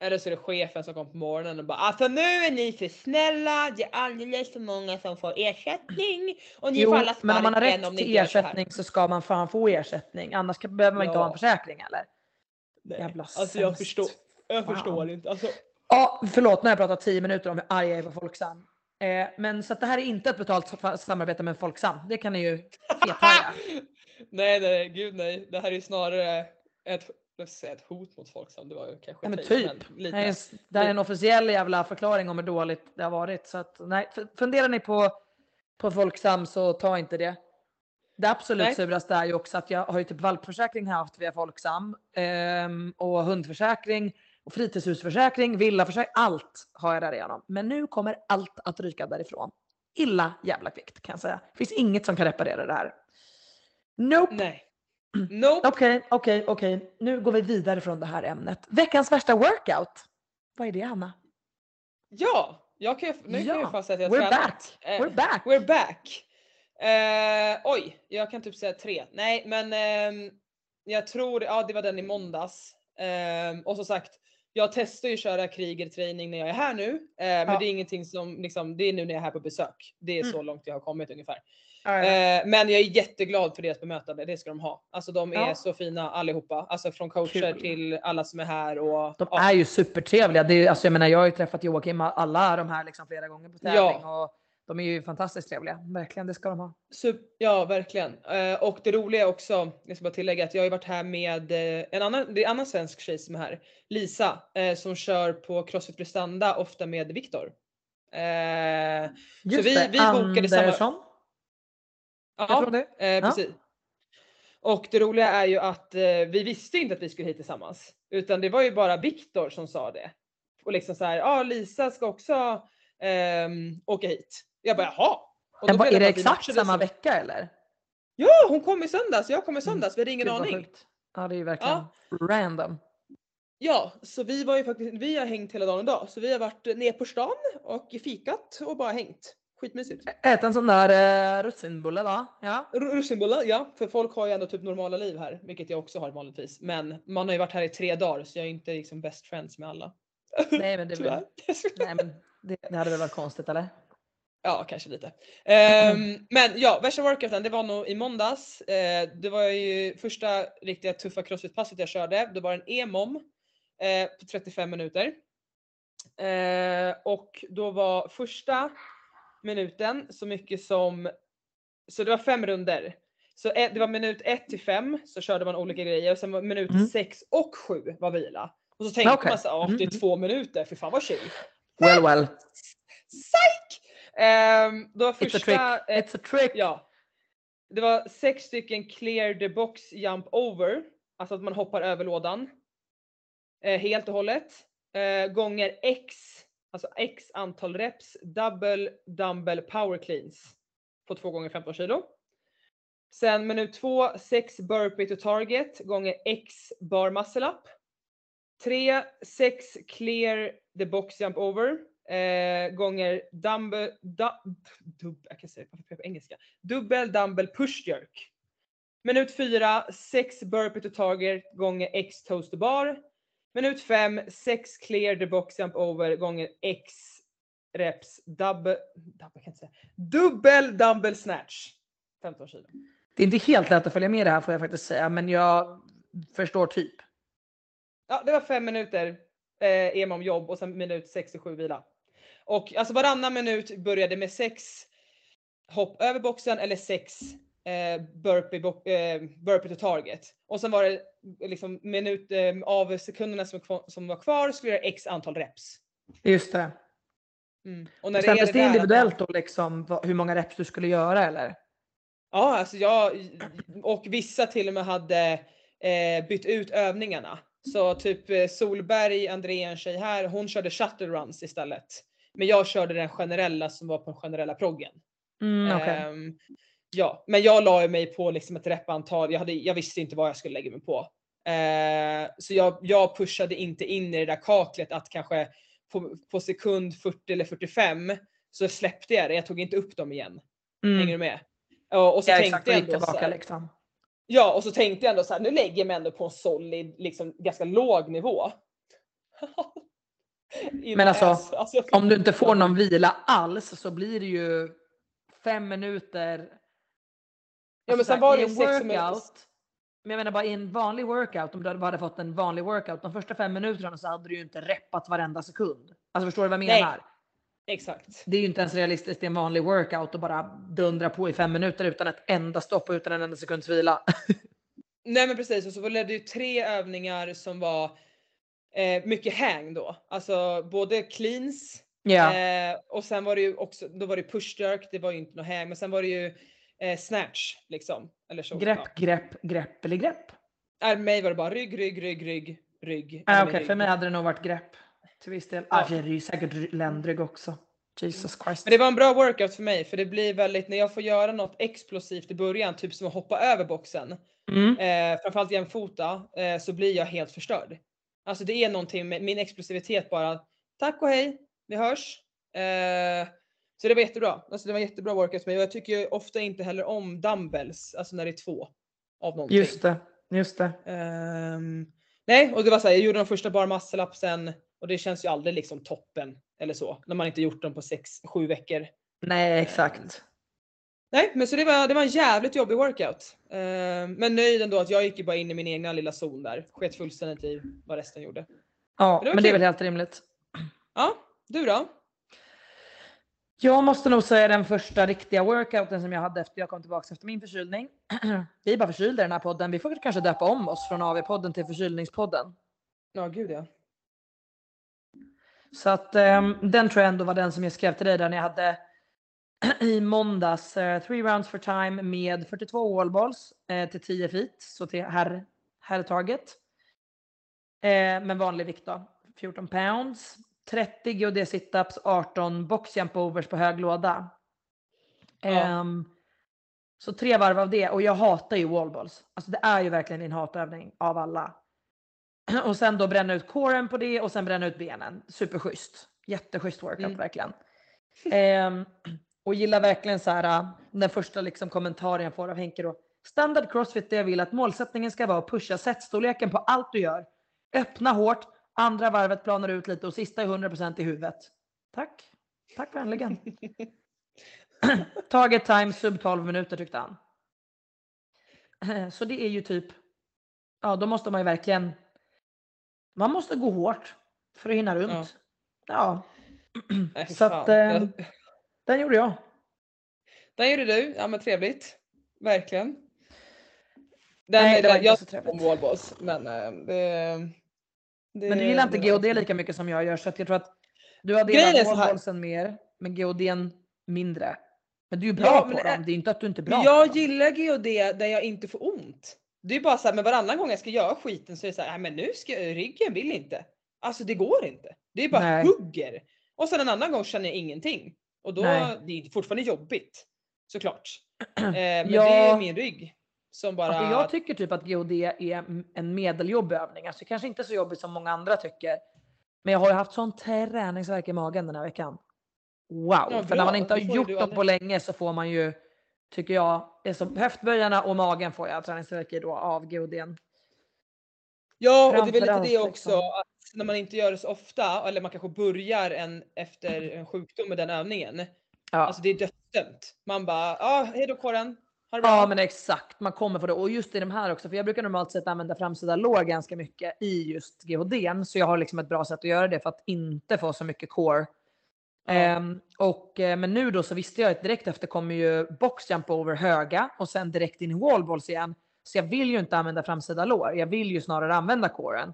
Eller så är det chefen som kommer på morgonen och bara alltså nu är ni för snälla, det är alldeles för många som får ersättning och ni Jo, får alla men om man har rätt till inte gör så här." ersättning så ska man fan få ersättning. Annars kan- behöver man inte ha en Ja. försäkring eller? Nej. Jävla Alltså jag förstår, jag förstår inte. Alltså, Ja, förlåt nu har jag pratat 10 minuter om hur arg jag är på Folksam. Eh, men så att det här är inte ett betalt sa- samarbete med Folksam. Det kan ni ju fethaja. nej nej gud nej. Det här är ju snarare ett, jag säga ett hot mot folk som det var ju kanske Ja, men typ. men är, det här är en officiell jävla förklaring om hur dåligt det har varit. Så att, nej, funderar ni på, på Folksam så ta inte det. Det absolut Nej. suraste är ju också att jag har ju typ valpförsäkring haft via Folksam. ehm, och hundförsäkring och fritidshusförsäkring, villaförsäkring. Allt har jag därigenom. Men nu kommer allt att ryka därifrån. Illa jävla kvickt kan jag säga. Det finns inget som kan reparera det här. Nope. Nej. Nope. Okej, okej, okej. Nu går vi vidare från det här ämnet. Veckans värsta workout. Vad är det Anna? Ja, jag kan nu kan jag Ja, fan säga att jag We're back! Eh, We're back! We're back! Eh, oj, jag kan typ säga tre. Nej, men ehm, jag tror, ja det var den i måndags. Ehm, och som sagt, jag testar ju köra krigerträning när jag är här nu. eh, men Ja. det är ingenting som, liksom, det är nu när jag är här på besök. Det är Mm. så långt jag har kommit ungefär. Ja, ja. Eh, men jag är jätteglad för deras bemötande, det ska de ha. Alltså de är så fina allihopa. Alltså från coacher Kul. till alla som är här och De är ju supertrevliga. Det är, alltså, jag menar, jag har ju träffat Joakim alla de här liksom flera gånger på tävling. Och de är ju fantastiskt trevliga. Verkligen, det ska de ha. Sup- ja, verkligen. Eh, och det roliga också, jag ska bara tillägga att jag har ju varit här med eh, en annan, det är en annan svensk tjej som är här. Lisa, eh, som kör på Crossfit Prestanda ofta med Viktor. Eh, Just vi- det, vi bokade samma- Andersson. Tror ja, det. eh, precis. Och det roliga är ju att eh, vi visste inte att vi skulle hit tillsammans. Utan det var ju bara Viktor som sa det. Och liksom så här, ja ah, Lisa ska också ehm, åka hit. Jag bara jaha. Och då är det exakt samma vecka eller? Ja, hon kom i söndags. Jag kom i söndags. Vi hade ingen aning. sjukt. Ja, det är ju verkligen Ja. random. Ja, så vi var ju faktiskt, vi har hängt hela dagen idag. Så vi har varit ner på stan och fikat och bara hängt. Skitmysigt. Ät en sån där eh, russinbulle då. Ja. R- Russinbullar, ja. För folk har ju ändå typ normala liv här, vilket jag också har vanligtvis. Men man har ju varit här i tre dagar så jag är inte liksom best friends med alla. Nej, men det, väl- nej, men det, det hade väl varit konstigt eller? Ja, kanske lite. Ehm, men ja, värsta workouten det var nog i måndags. Eh, det var ju första riktiga tuffa crossfit-passet jag körde. Det var en EMOM eh, på 35 minuter. Eh, och då var första minuten så mycket som, så det var fem runder. Så ett, det var minut 1 till 5 så körde man olika grejer och sen var minut Mm. 6 och 7 var vila. Och så tänkte Okej. man så här, "Ah, det är Mm. två minuter, för fan vad chill. Well well. Psych! Ehm, då var It's a trick. första, eh, It's a trick. ja. Det var sex stycken clear the box jump over. Alltså att man hoppar över lådan. Eh, helt och hållet. Eh, gånger x, alltså x antal reps, double dumbbell power cleans. På 2 gånger 15 kilo. Sen minut 2, 6 burpee to target gånger x bar muscle up. 3, 6 clear the box jump over eh, gånger dumbbell, du, dub, jag kan säga det på engelska. Dubbel dumbbell push jerk. Minut 4, 6 burpee to target gånger x toast to bar. Minut 5, 6 clear the box jump over gånger x reps double, double kan inte säga, dubbel dumbbell snatch. 15 kilo. Det är inte helt lätt att följa med det här får jag faktiskt säga, men jag förstår typ. Ja, det var fem minuter eh, EM jobb och sen minut 67 vila. Och alltså varannan minut började med sex hopp över boxen eller sex eh, burpee, bo- eh, burpee to target. Och sen var det liksom minut eh, av sekunderna som, som var kvar skulle jag göra x antal reps. Just det. Mm. Och när är det att man- individuellt då liksom hur många reps du skulle göra eller? Ja, alltså jag och vissa till och med hade eh, bytt ut övningarna. Så typ eh, Solberg, Andrea, en tjej här, hon körde shuttle runs istället. Men jag körde den generella som var på den generella proggen. Mm, okej. Ehm, ja, men jag la mig på liksom ett repantal. Jag, hade, jag visste inte vad jag skulle lägga mig på. Eh, så jag, jag pushade inte in i det där kaklet att kanske på, på sekund 40 eller 45 så släppte jag det. Jag tog inte upp dem igen. Hänger Mm. du med? Och, och så Ja, tänkte exakt, jag ändå så tillbaka här, liksom. Ja och så tänkte jag ändå så här, nu lägger jag mig ändå på en solid, liksom ganska låg nivå. Men alltså, alltså Om du inte får någon vila alls så blir det ju fem minuter. Ja men Alltså sen var det en minuter. workout. Men jag menar bara i en vanlig workout, om du hade fått en vanlig workout, de första fem minuterna så hade du ju inte reppat varenda sekund. Alltså förstår du vad jag Nej. menar? Exakt. Det är ju inte ens realistiskt i en vanlig workout att bara dundra på i fem minuter utan ett enda stopp och utan en enda sekunds vila. Nej men precis och så var det ju tre övningar som var eh, mycket hang då. Alltså både cleans Ja, eh, och sen var det ju också, då var det push jerk, det var ju inte något hang men sen var det ju eh, snatch liksom. Eller så. grepp, grepp, grepp eller grepp. Ja. Äh, mig var det bara rygg, rygg, rygg, rygg, rygg. Ah, Okej, rygg. för mig hade det nog varit grepp till viss del. Ja. Ah, det är ju säkert ry- ländrygg också. Jesus Christ. Men det var en bra workout för mig för det blir väldigt, när jag får göra något explosivt i början, typ som att hoppa över boxen, Mm. eh, framförallt jämfota, eh, så blir jag helt förstörd. Alltså det är någonting med min explosivitet bara, tack och hej, vi hörs. Eh, så det var jättebra. Alltså det var jättebra workout för mig och jag tycker ju ofta inte heller om dumbbells, alltså när det är två av någonting. Just det, just det. Ehm, nej, och det var så här, jag gjorde de första bar muscle och det känns ju aldrig liksom toppen eller så när man inte gjort dem på 6-7 veckor. Nej, exakt. Nej, men så det var, det var en jävligt jobbig workout. Ehm, men nöjd ändå att jag gick ju bara in i min egna lilla zon där. Sket fullständigt i vad resten gjorde. Ja, det var men det är väl helt rimligt. Ja, du då? Jag måste nog säga den första riktiga workouten som jag hade efter jag kom tillbaka efter min förkylning. Vi är bara förkylda i den här podden. Vi får kanske döpa om oss från AV-podden till förkylningspodden. Ja, gud ja. Så att ehm, den tror jag ändå var den som jag skrev till dig där när jag hade i måndags eh, three rounds for time med 42 wallballs eh, till 10 feet, så till herr, herrtaget. Eh, med vanlig vikt då, 14 pounds. 30 GOD situps, 18 box jump overs på hög låda. Ja. Ehm, så tre varv av det och jag hatar ju wallballs. Alltså det är ju verkligen en hatövning av alla. Och sen då bränna ut coren på det och sen bränna ut benen. Superschysst. Jätteschysst workout Mm. verkligen. Ehm, och gillar verkligen så här äh, den första liksom kommentaren jag får av Henke då. Standard crossfit där jag vill att målsättningen ska vara att pusha setstorleken på allt du gör. Öppna hårt, andra varvet planar ut lite och sista är 100% i huvudet. Tack. Tack vänligen. Target time sub 12 minuter tyckte han. Så det är ju typ, ja då måste man ju verkligen, man måste gå hårt för att hinna runt. Ja. Ja, Så att, fan. eh, Jag- den gjorde jag. Den gjorde du. Ja men trevligt. Verkligen. Den, Nej, det var den, inte jag så trevligt. om wallballs men eh, det, det... Men du gillar inte GOD lika mycket som jag gör så att jag tror att du har delat wallballsen mer men GODn mindre. Men du är bra Ja, på dem, det är- inte att du inte är bra Men jag gillar GOD där jag inte får ont. Det är bara så här, men varannan gång jag ska göra skiten så är det så här, "Nej, men nu ska jag, ryggen vill inte. Alltså det går inte. Det är bara Nej. hugger. Och sen en annan gång känner jag ingenting. Och då, Nej. det är fortfarande jobbigt. Såklart. Eh, men det Ja. är min rygg. Som bara... Alltså jag tycker typ att GOD är en medeljobbig övning. Alltså kanske inte så jobbigt som många andra tycker. Men jag har ju haft sån träningsvärk i magen den här veckan. Wow! Ja, För när man inte har gjort aldrig- på länge så får man ju, tycker jag, det som höftböjarna och magen får jag träningsvärk i då av GODn. Ja, och det är väl lite det också liksom. att när man inte gör det så ofta eller man kanske börjar en efter en sjukdom med den övningen. Ja. Alltså det är dödsdömt. Man bara, ja hej då kåren. Ja men exakt, man kommer få det. Och just i de här också, för jag brukar normalt sett använda framsida lår ganska mycket i just GHDn. Så jag har liksom ett bra sätt att göra det för att inte få så mycket core. Ja. Ehm, och, eh, men nu då så visste jag att direkt efter kommer ju box jump over höga och sen direkt in i wallballs igen. Så jag vill ju inte använda framsida lår, jag vill ju snarare använda coren.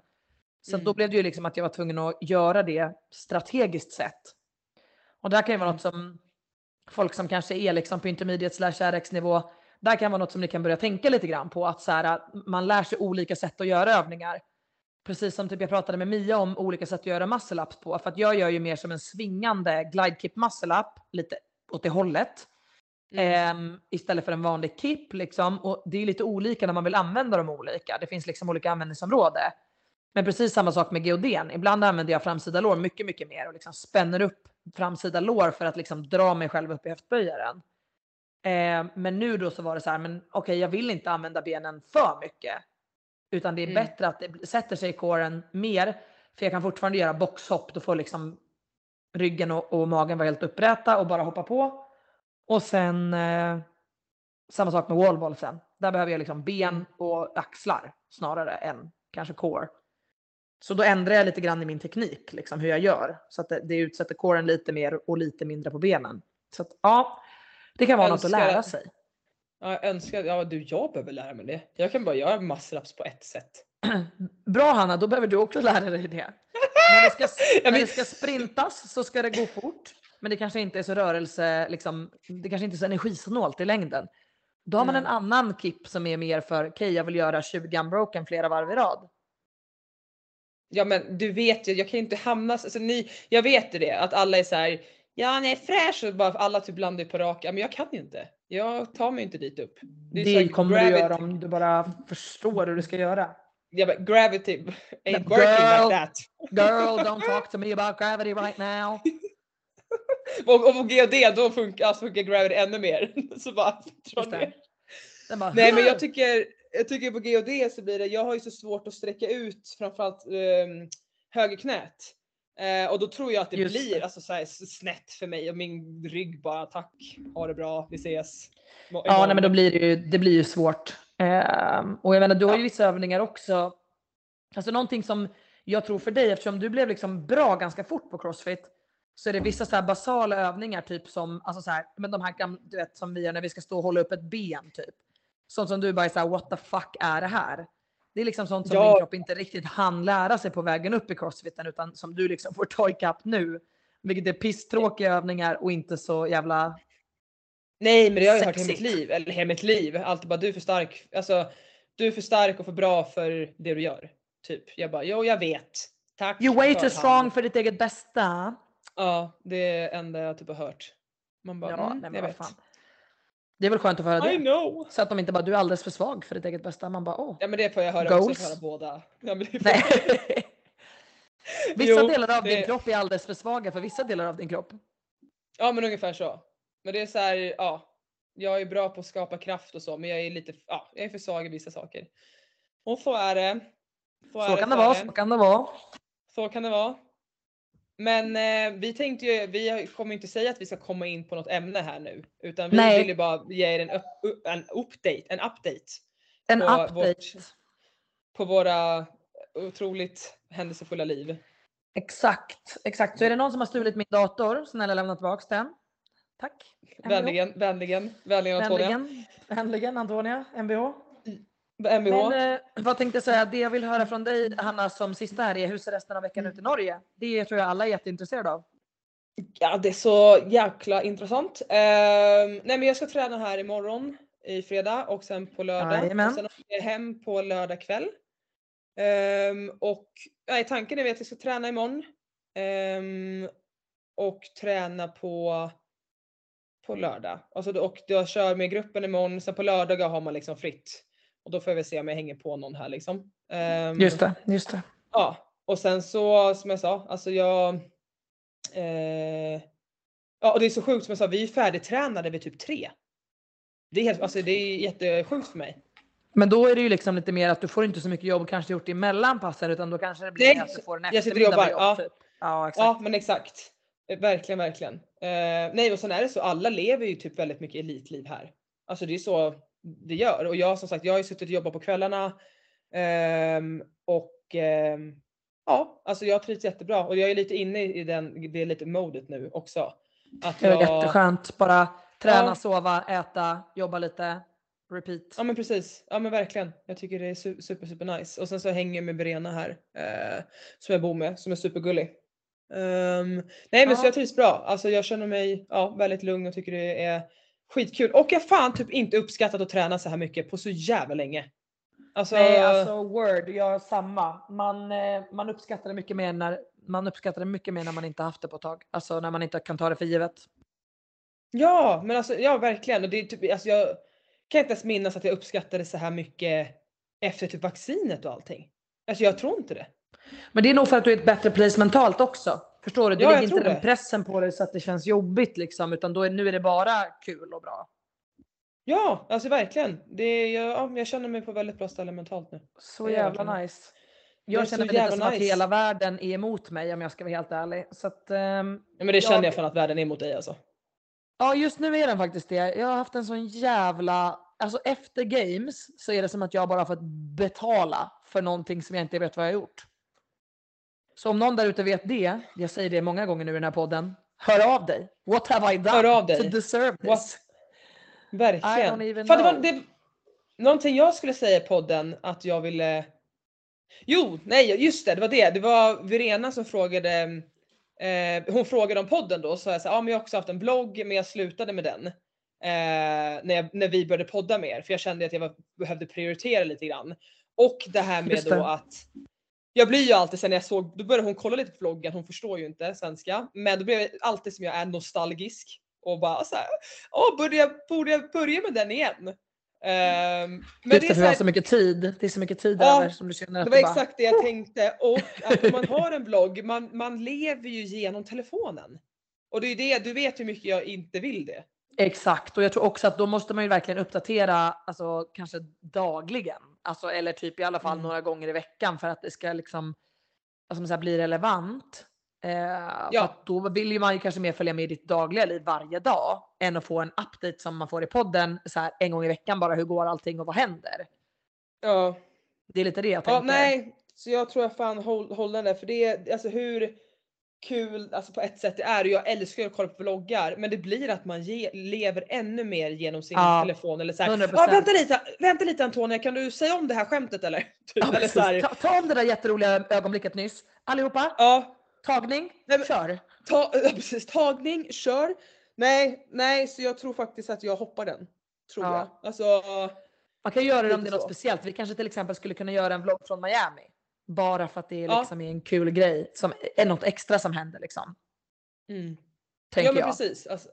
Så att då Mm. blev det ju liksom att jag var tvungen att göra det strategiskt sett. Och där kan ju vara Mm. något som folk som kanske är liksom på intermediate slash RX nivå. Där kan vara något som ni kan börja tänka lite grann på att så här, man lär sig olika sätt att göra övningar. Precis som typ jag pratade med Mia om olika sätt att göra muscle ups på. För att jag gör ju mer som en svingande glide kip muscle up lite åt det hållet. Mm. Ehm, istället för en vanlig kip liksom. Och det är lite olika när man vill använda dem olika. Det finns liksom olika användningsområde. Men precis samma sak med geodén. Ibland använder jag framsida lår mycket, mycket mer och liksom spänner upp framsida lår för att liksom dra mig själv upp i höftböjaren. Eh, men nu då så var det så här, men okej jag vill inte använda benen för mycket. Utan det är Mm. bättre att det sätter sig i kåren mer. För jag kan fortfarande göra boxhopp, då får liksom ryggen och, och magen vara helt upprätta och bara hoppa på. Och sen eh, samma sak med wallball sen. Där behöver jag liksom ben och axlar snarare än kanske core. Så då ändrar jag lite grann i min teknik, liksom hur jag gör. Så att det, det utsätter coren lite mer och lite mindre på benen. Så att ja, det kan vara något att Önskar lära sig. Ja, jag önskar, ja du jag behöver lära mig det. Jag kan bara göra muscle-ups på ett sätt. Bra Hanna, då behöver du också lära dig det. När det, ska, när det ska sprintas så ska det gå fort. Men det kanske inte är så rörelse, liksom, det kanske inte är så energisnålt i längden. Då har man en annan kipp som är mer för, okej jag vill göra 20 unbroken flera varv i rad. Ja men du vet ju, jag kan inte hamna, alltså ni, jag vet ju det att alla är så här. Ja ni är fräsch och bara alla typ landar på raka, men jag kan ju inte. Jag tar mig inte dit upp. Det, här kommer du gravity- göra om du bara förstår hur du ska göra. Ja, men gravity ain't Men working girl. like that. Girl, don't talk to me about gravity right now. Och, och på GOD då funkar, alltså funkar gravity ännu mer. Så bara dra det. ner. Bara, Nej men jag tycker, jag tycker på GOD så blir det, jag har ju så svårt att sträcka ut framförallt um, högerknät. Eh, och då tror jag att det Just blir alltså, så här, snett för mig och min rygg bara tack, ha det bra, vi ses. Må- Ja, imorgon." nej, men då blir det ju, det blir ju svårt. Ehm, och jag menar, du har ju vissa övningar också. Alltså någonting som jag tror för dig, eftersom du blev liksom bra ganska fort på crossfit, så är det vissa så här basala övningar, typ som, alltså så här, men de här gam- du vet, som vi gör när vi ska stå och hålla upp ett ben, typ. Sånt som du bara är så här, what the fuck är det här? Det är liksom sånt som Ja. min kropp inte riktigt hann lära sig på vägen upp i crossfiten, utan som du liksom får ta ikapp nu. Vilket är pisstråkiga övningar och inte så jävla Nej men det har jag hört hela mitt Sexigt. liv, eller hela mitt liv. Alltid bara du är för stark, alltså du är för stark och för bra för det du gör. Typ. Jag bara, jo jag vet. Tack. You way too hand." strong för ditt eget bästa. Ja, det är det enda jag typ har hört. Man bara, Ja, mm, nej, men jag vet. fan. Det är väl skönt att få höra I det. know. Så att de inte bara, du är alldeles för svag för ditt eget bästa. Man bara, åh. Ja men det får jag höra också, Goals. jag får höra båda. Ja, men det Nej. vissa Jo, delar av det- din kropp är alldeles för svaga för vissa delar av din kropp. Ja men ungefär så. Men det är så här, ja. Jag är bra på att skapa kraft och så men jag är lite, ja, jag är för svag i vissa saker. Och så är det. Så, är Så kan det är vara, så kan det vara. Så kan det vara. Men eh, vi tänkte ju, vi kommer inte säga att vi ska komma in på något ämne här nu. Utan vi Nej. vill ju bara ge er en, upp, en update, en update En på update. vårt- på våra otroligt händelsefulla liv. Exakt, exakt. Så är det någon som har stulit min dator, snälla lämna tillbaka den. Tack. Vänligen, vänligen, vänligen Antonia. Vänligen, vänligen Antonia, MBH. MBH. Men eh, vad tänkte jag säga, det jag vill höra från dig Hanna som sista här är hur ser resten av veckan ut i Norge? Det tror jag alla är jätteintresserade av. Ja det är så jäkla intressant. Ehm, nej men jag ska träna här imorgon i fredag och sen på lördag. Jajamän. Och sen åker jag hem på lördag kväll. Ehm, och nej, tanken är att jag ska träna imorgon. Ehm, och träna på på lördag. Alltså, och jag kör med gruppen imorgon, sen på lördagar har man liksom fritt. Och då får jag väl se om jag hänger på någon här liksom. Ehm, Just det, just det. Ja, och sen så som jag sa, alltså jag... Eh, ja, och det är så sjukt som jag sa, vi är färdigtränade vid typ tre. Det är, helt, alltså, det är jättesjukt för mig. Men då är det ju liksom lite mer att du får inte så mycket jobb kanske gjort emellan passen utan då kanske det blir Nej, att du får en jag sitter och jobbar, jobb. ja. Typ. Ja, exakt. Ja, men exakt. Eh, Verkligen, verkligen. Eh, nej, och sen är det så, alla lever ju typ väldigt mycket elitliv här. Alltså det är så det gör. Och jag som sagt, jag har ju suttit och jobbat på kvällarna. ehm, och ehm, ja, alltså jag trivs jättebra. Och jag är lite inne i den, det är lite modet nu också. Att Det är jätteskönt. Bara träna, Ja. sova, äta, jobba lite. Repeat. Ja men precis, ja men verkligen. Jag tycker det är su- super super nice. Och sen så hänger jag med Verena här. Eh, som jag bor med, som är supergullig. Ehm, nej men Ja. så jag trivs bra. Alltså jag känner mig ja, väldigt lugn och tycker det är skitkul. Och jag fan typ inte uppskattat att träna så här mycket på så jävla länge. Alltså, Nej, alltså word, jag samma. Man, eh, man uppskattar det mycket mer när man uppskattar det mycket mer när man inte haft det på ett tag. Alltså när man inte kan ta det för givet. ja men alltså ja verkligen. Och det är typ, alltså, jag kan inte ens minnas att jag uppskattade så här mycket efter typ vaccinet och allting. Alltså jag tror inte det. Men det är nog för att du är ett bättre place mentalt också. Förstår du? Det Ja, jag ligger inte den det. pressen på dig så att det känns jobbigt liksom. Utan då är, nu är det bara kul och bra. Ja, alltså verkligen. Det, jag, ja, jag känner mig på väldigt bra ställe mentalt nu. Så är jävla verkligen. nice. Är Jag känner mig lite som att nice. hela världen är emot mig om jag ska vara helt ärlig. Så att, ehm, Ja, men det känner Jag- jag fan att världen är mot dig alltså. ja just nu är den faktiskt det. Jag har haft en sån jävla, alltså efter games så är det som att jag bara fått betala för någonting som jag inte vet vad jag har gjort. Så om någon där ute vet det, jag säger det många gånger nu i den här podden, hör av dig. What have I done Hör av dig. to deserve this? What? Verkligen. I don't Fan, det var, det, någonting jag skulle säga i podden att jag ville... Jo, nej just det, det var det. Det var Verena som frågade eh, hon frågade om podden då, så jag sa ja men jag har också haft en blogg men jag slutade med den. Eh, när, jag, när vi började podda mer för jag kände att jag var, behövde prioritera lite grann. Och det här med då att jag blir ju alltid sen när jag såg, då började hon kolla lite på vloggen, hon förstår ju inte svenska. Men då blev jag alltid som jag är nostalgisk och bara såhär, åh borde jag, borde jag börja med den igen? Ehm, men det är så här, så mycket tid. Det är så mycket tid Ja, över som du känner att det var bara, exakt det jag tänkte och att om man har en blogg, man, man lever ju genom telefonen. Och det är ju det, du vet hur mycket jag inte vill det. Exakt och jag tror också att då måste man ju verkligen uppdatera alltså kanske dagligen. Alltså eller typ i alla fall Mm. några gånger i veckan för att det ska liksom alltså, säger, bli relevant. Eh, Ja. då vill ju man ju kanske mer följa med i ditt dagliga liv varje dag än att få en update som man får i podden så här en gång i veckan bara hur går allting och vad händer? Ja. Det är lite det jag Ja, tänker. nej, så jag tror jag fan håll, håller den där för det är alltså hur kul alltså på ett sätt det är och jag älskar att kolla på vloggar men det blir att man ge, lever ännu mer genom sin Ja, telefon eller såhär. 100%. Ja, vänta lite, vänta lite Antonia kan du säga om det här skämtet eller? Typ, Ja, eller så ta, ta om det där jätteroliga ögonblicket nyss. Allihopa, ja, tagning, Nej, men- kör. ta, ja, precis, tagning, kör. Nej, nej, så jag tror faktiskt att jag hoppar den. Tror Ja. jag. Alltså, Man kan göra det om det är något så. speciellt. Vi kanske till exempel skulle kunna göra en vlogg från Miami. Bara för att det är Ja. liksom en kul grej. Som är något extra som händer liksom. mm. Tänker ja men jag. precis. Alltså,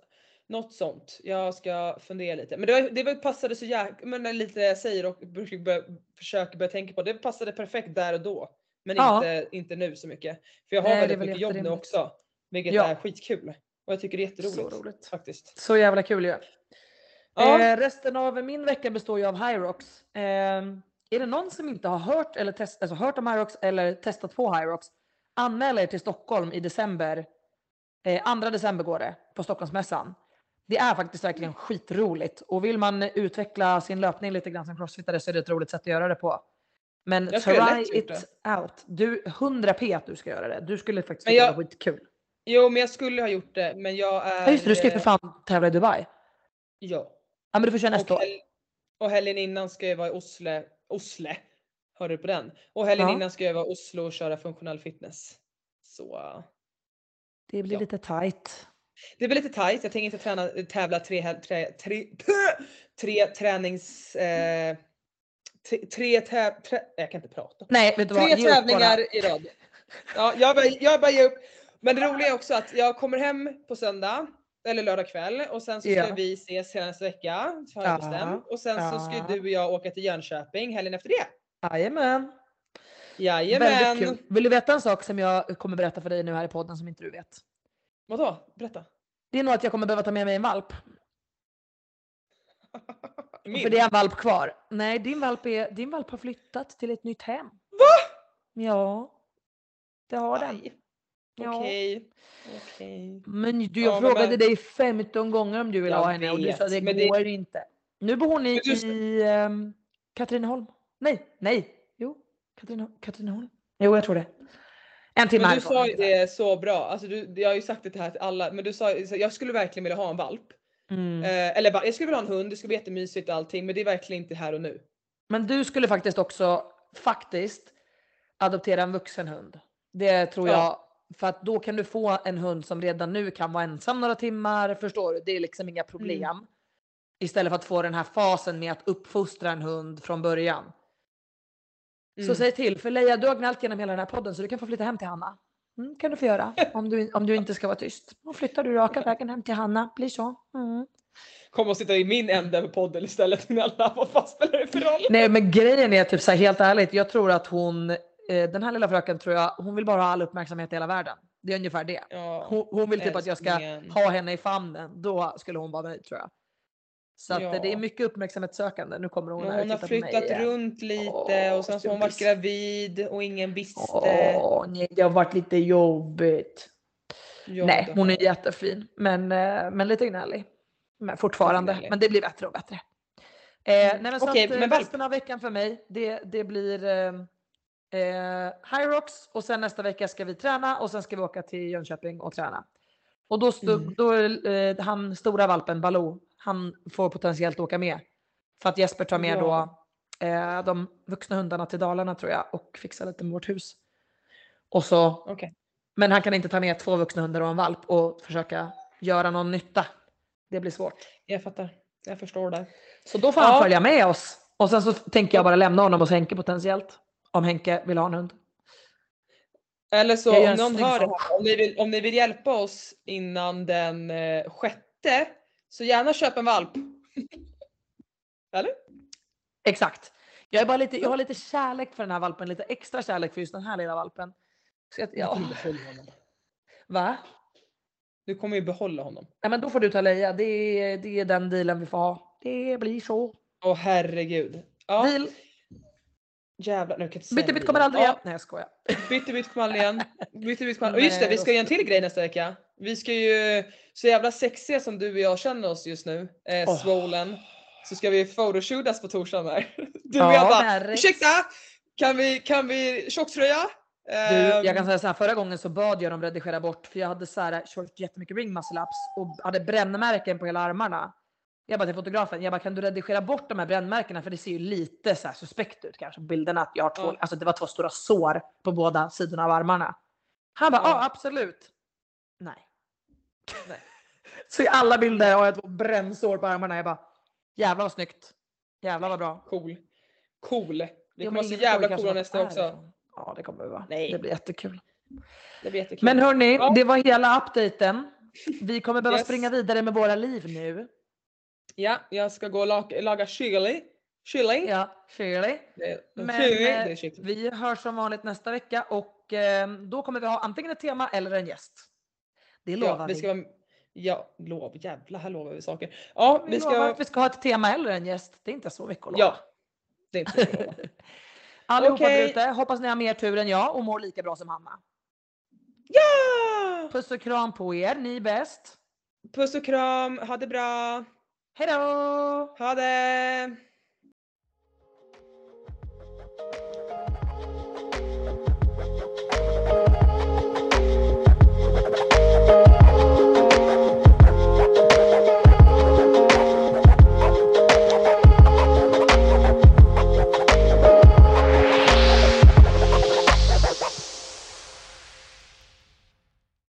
något sånt. Jag ska fundera lite. Men det, var, det var, passade så jäkla, men är lite jag säger och börja, försöker börja tänka på. Det passade perfekt där och då. Men Ja. inte, inte nu så mycket. För jag har Nej, är väldigt väl mycket jobb nu också. Vilket Ja. är skitkul. Och jag tycker det är jätteroligt. Så roligt. Faktiskt. Så jävla kul ju. Ja. Eh, resten av min vecka består ju av Hyrox. Eh, är det någon som inte har hört, eller test, alltså hört om Hyrox eller testat på Hyrox, anmäl er till Stockholm i december. Eh, 2 december går det på Stockholmsmässan. Det är faktiskt verkligen skitroligt och vill man utveckla sin löpning lite grann som crossfittare så är det ett roligt sätt att göra det på. Men try it out. Du, 100 p att du ska göra det. Du skulle faktiskt Men jag- skitkul. Jo men jag skulle ha gjort det men jag är... Ja just det, du ska ju för fan tävla i Dubai. Ja. Ja men du får köra nästa Och, år. och helgen innan ska jag vara i Oslo. Oslo. Hörde du på den? Och helgen Ja. innan ska jag vara i Oslo och köra funktionell fitness. Så Det blir ja. lite tight. det blir lite tight. Jag tänker inte träna, tävla tre, tre, tre, tre tränings... Eh, tre, täv, tre, jag kan inte prata. Nej, vet du vad? Tre Ge tävlingar i rad. Ja, jag bara, jag bara ger upp. Men det roliga är också att jag kommer hem på söndag eller lördag kväll och sen så ska Ja. vi ses hela nästa vecka har jag Ja, bestämt. Och sen så ska du och jag åka till Jönköping helgen efter det. Jajamän. Jajamän. Väldigt kul. Vill du veta en sak som jag kommer berätta för dig nu här i podden som inte du vet? Vadå? Berätta. Det är nog att jag kommer behöva ta med mig en valp. Min? För det är en valp kvar. Nej, din valp, är, din valp har flyttat till ett nytt hem. Va? Ja. Det har den. Ja. Okej. Okej. Men du, Ja, jag men frågade men- dig 15 gånger om du vill Jag ha henne och du sa vet, det men det- går inte. Nu bor hon i, du- i um, Katrineholm. Nej, nej. Jo, Katrineholm. Katrineholm. Jo, jag tror det. En timme Men du sa ju det så bra. Alltså du, jag har ju sagt det här till alla. Men du sa jag skulle verkligen vilja ha en valp. Mm. Eh, eller jag skulle vilja ha en hund. Det skulle bli jättemysigt och allting. Men det är verkligen inte här och nu. Men du skulle faktiskt också faktiskt adoptera en vuxen hund. Det tror Ja. jag. För att då kan du få en hund som redan nu kan vara ensam några timmar. Förstår du? Det är liksom inga problem. Mm. Istället för att få den här fasen med att uppfostra en hund från början. Så Mm. säg till. För Leia, du har gnällt genom hela den här podden så du kan få flytta hem till Hanna. Mm, kan du få göra. Om du, om du inte ska vara tyst. Då flyttar du raka vägen hem till Hanna. Blir så. Mm. Kom och sitta i min ände på podden istället. Vad fan spelar det för roll? Nej men grejen är typ så här helt ärligt. Jag tror att hon, eh, den här lilla fröken tror jag, hon vill bara ha all uppmärksamhet i hela världen. Det är ungefär det. Ja. Hon, hon vill typ att jag ska ha henne i famnen. Då skulle hon vara nöjd tror jag. Så Ja. det är mycket uppmärksamhetssökande. Nu kommer hon Men hon har flyttat runt lite Åh, och sen så har hon varit gravid och ingen visste. Åh, nej, det har varit lite jobbigt. Ja, nej, hon är jättefin. Men, eh, men lite gnällig. Men fortfarande. gnällig. Men det blir bättre och bättre. Eh, Mm. nej, men så Okej, att, eh, men resten av veckan för mig, det, det blir eh, eh, High Rocks och sen nästa vecka ska vi träna och sen ska vi åka till Jönköping och träna. Och då, stod, Mm. då eh, han stora valpen Baloo, han får potentiellt åka med. För att Jesper tar med Ja. då eh, de vuxna hundarna till Dalarna tror jag och fixar lite med vårt hus. Och så, Okej. men han kan inte ta med två vuxna hundar och en valp och försöka göra någon nytta. Det blir svårt. Jag fattar. Jag förstår det. Så då får han Ja. följa med oss. Och sen så tänker jag bara lämna honom hos Henke potentiellt. Om Henke vill ha en hund. Eller så om någon hör det här, om ni, vill, om ni vill hjälpa oss innan den eh, sjätte, så gärna köp en valp. Eller? Exakt. Jag, är bara lite, jag har lite kärlek för den här valpen. Lite extra kärlek för just den här lilla valpen. Så jag, ja. Va? Du kommer ju behålla honom. Nej men då får du ta Leia. Det är, det är den dealen vi får ha. Det blir så. Åh herregud. Ja, Deal. Jävlar. Nu kan jag inte säga Bytte bytt det. kommer aldrig Ja, igen. Nej jag skojar. Bytte bytt kommer aldrig igen. Bytte bytt kommer aldrig. Och just det, vi ska göra en till grej nästa vecka. Vi ska ju, så jävla sexiga som du och jag känner oss just nu, eh, Åh. swollen. Så ska vi photoshootas på torsdagen där. Du Ja, och jag bara, men- ursäkta, kan vi, kan vi tjocktröja? Du, Ehm, jag kan säga så här, förra gången så bad jag dem redigera bort för jag hade så här, kört jättemycket ring muscle ups och hade brännmärken på hela armarna. Jag bara till fotografen, jag bara kan du redigera bort de här brännmärkena för det ser ju lite så här suspekt ut kanske bilderna att jag har två, Ja. alltså det var två stora sår på båda sidorna av armarna. Han bara, ja Ja. absolut. Nej. Nej. Så i alla bilder har jag två brännsår på armarna. Jag bara, jävlar vad snyggt. Jävlar vad bra. Cool. Cool. Vi Jo, kommer vara så jävla coola nästa också. ifrån. Ja det kommer vi vara. Nej. Det blir jättekul. Det blir jättekul. Men hörni, Ja. det var hela updaten. Vi kommer behöva Yes. springa vidare med våra liv nu. Ja, jag ska gå och laga, laga chili. Chili. Ja. Det är, Men chili. eh, Det kyckling. vi hörs som vanligt nästa vecka och eh, då kommer vi ha antingen ett tema eller en gäst. Det lovar ja, vi. ska vara, ja, lov. Jävlar, här lovar vi saker. Ja, vi vi ska... att vi ska ha ett tema eller en gäst. Det är inte så mycket att lova. Ja. Det är inte så mycket att lova. Allihopa där ute, hoppas ni har mer tur än jag och mår lika bra som Hanna. Ja! Puss och kram på er, ni är bäst. Puss och kram, ha det bra. Hej då! Ha det!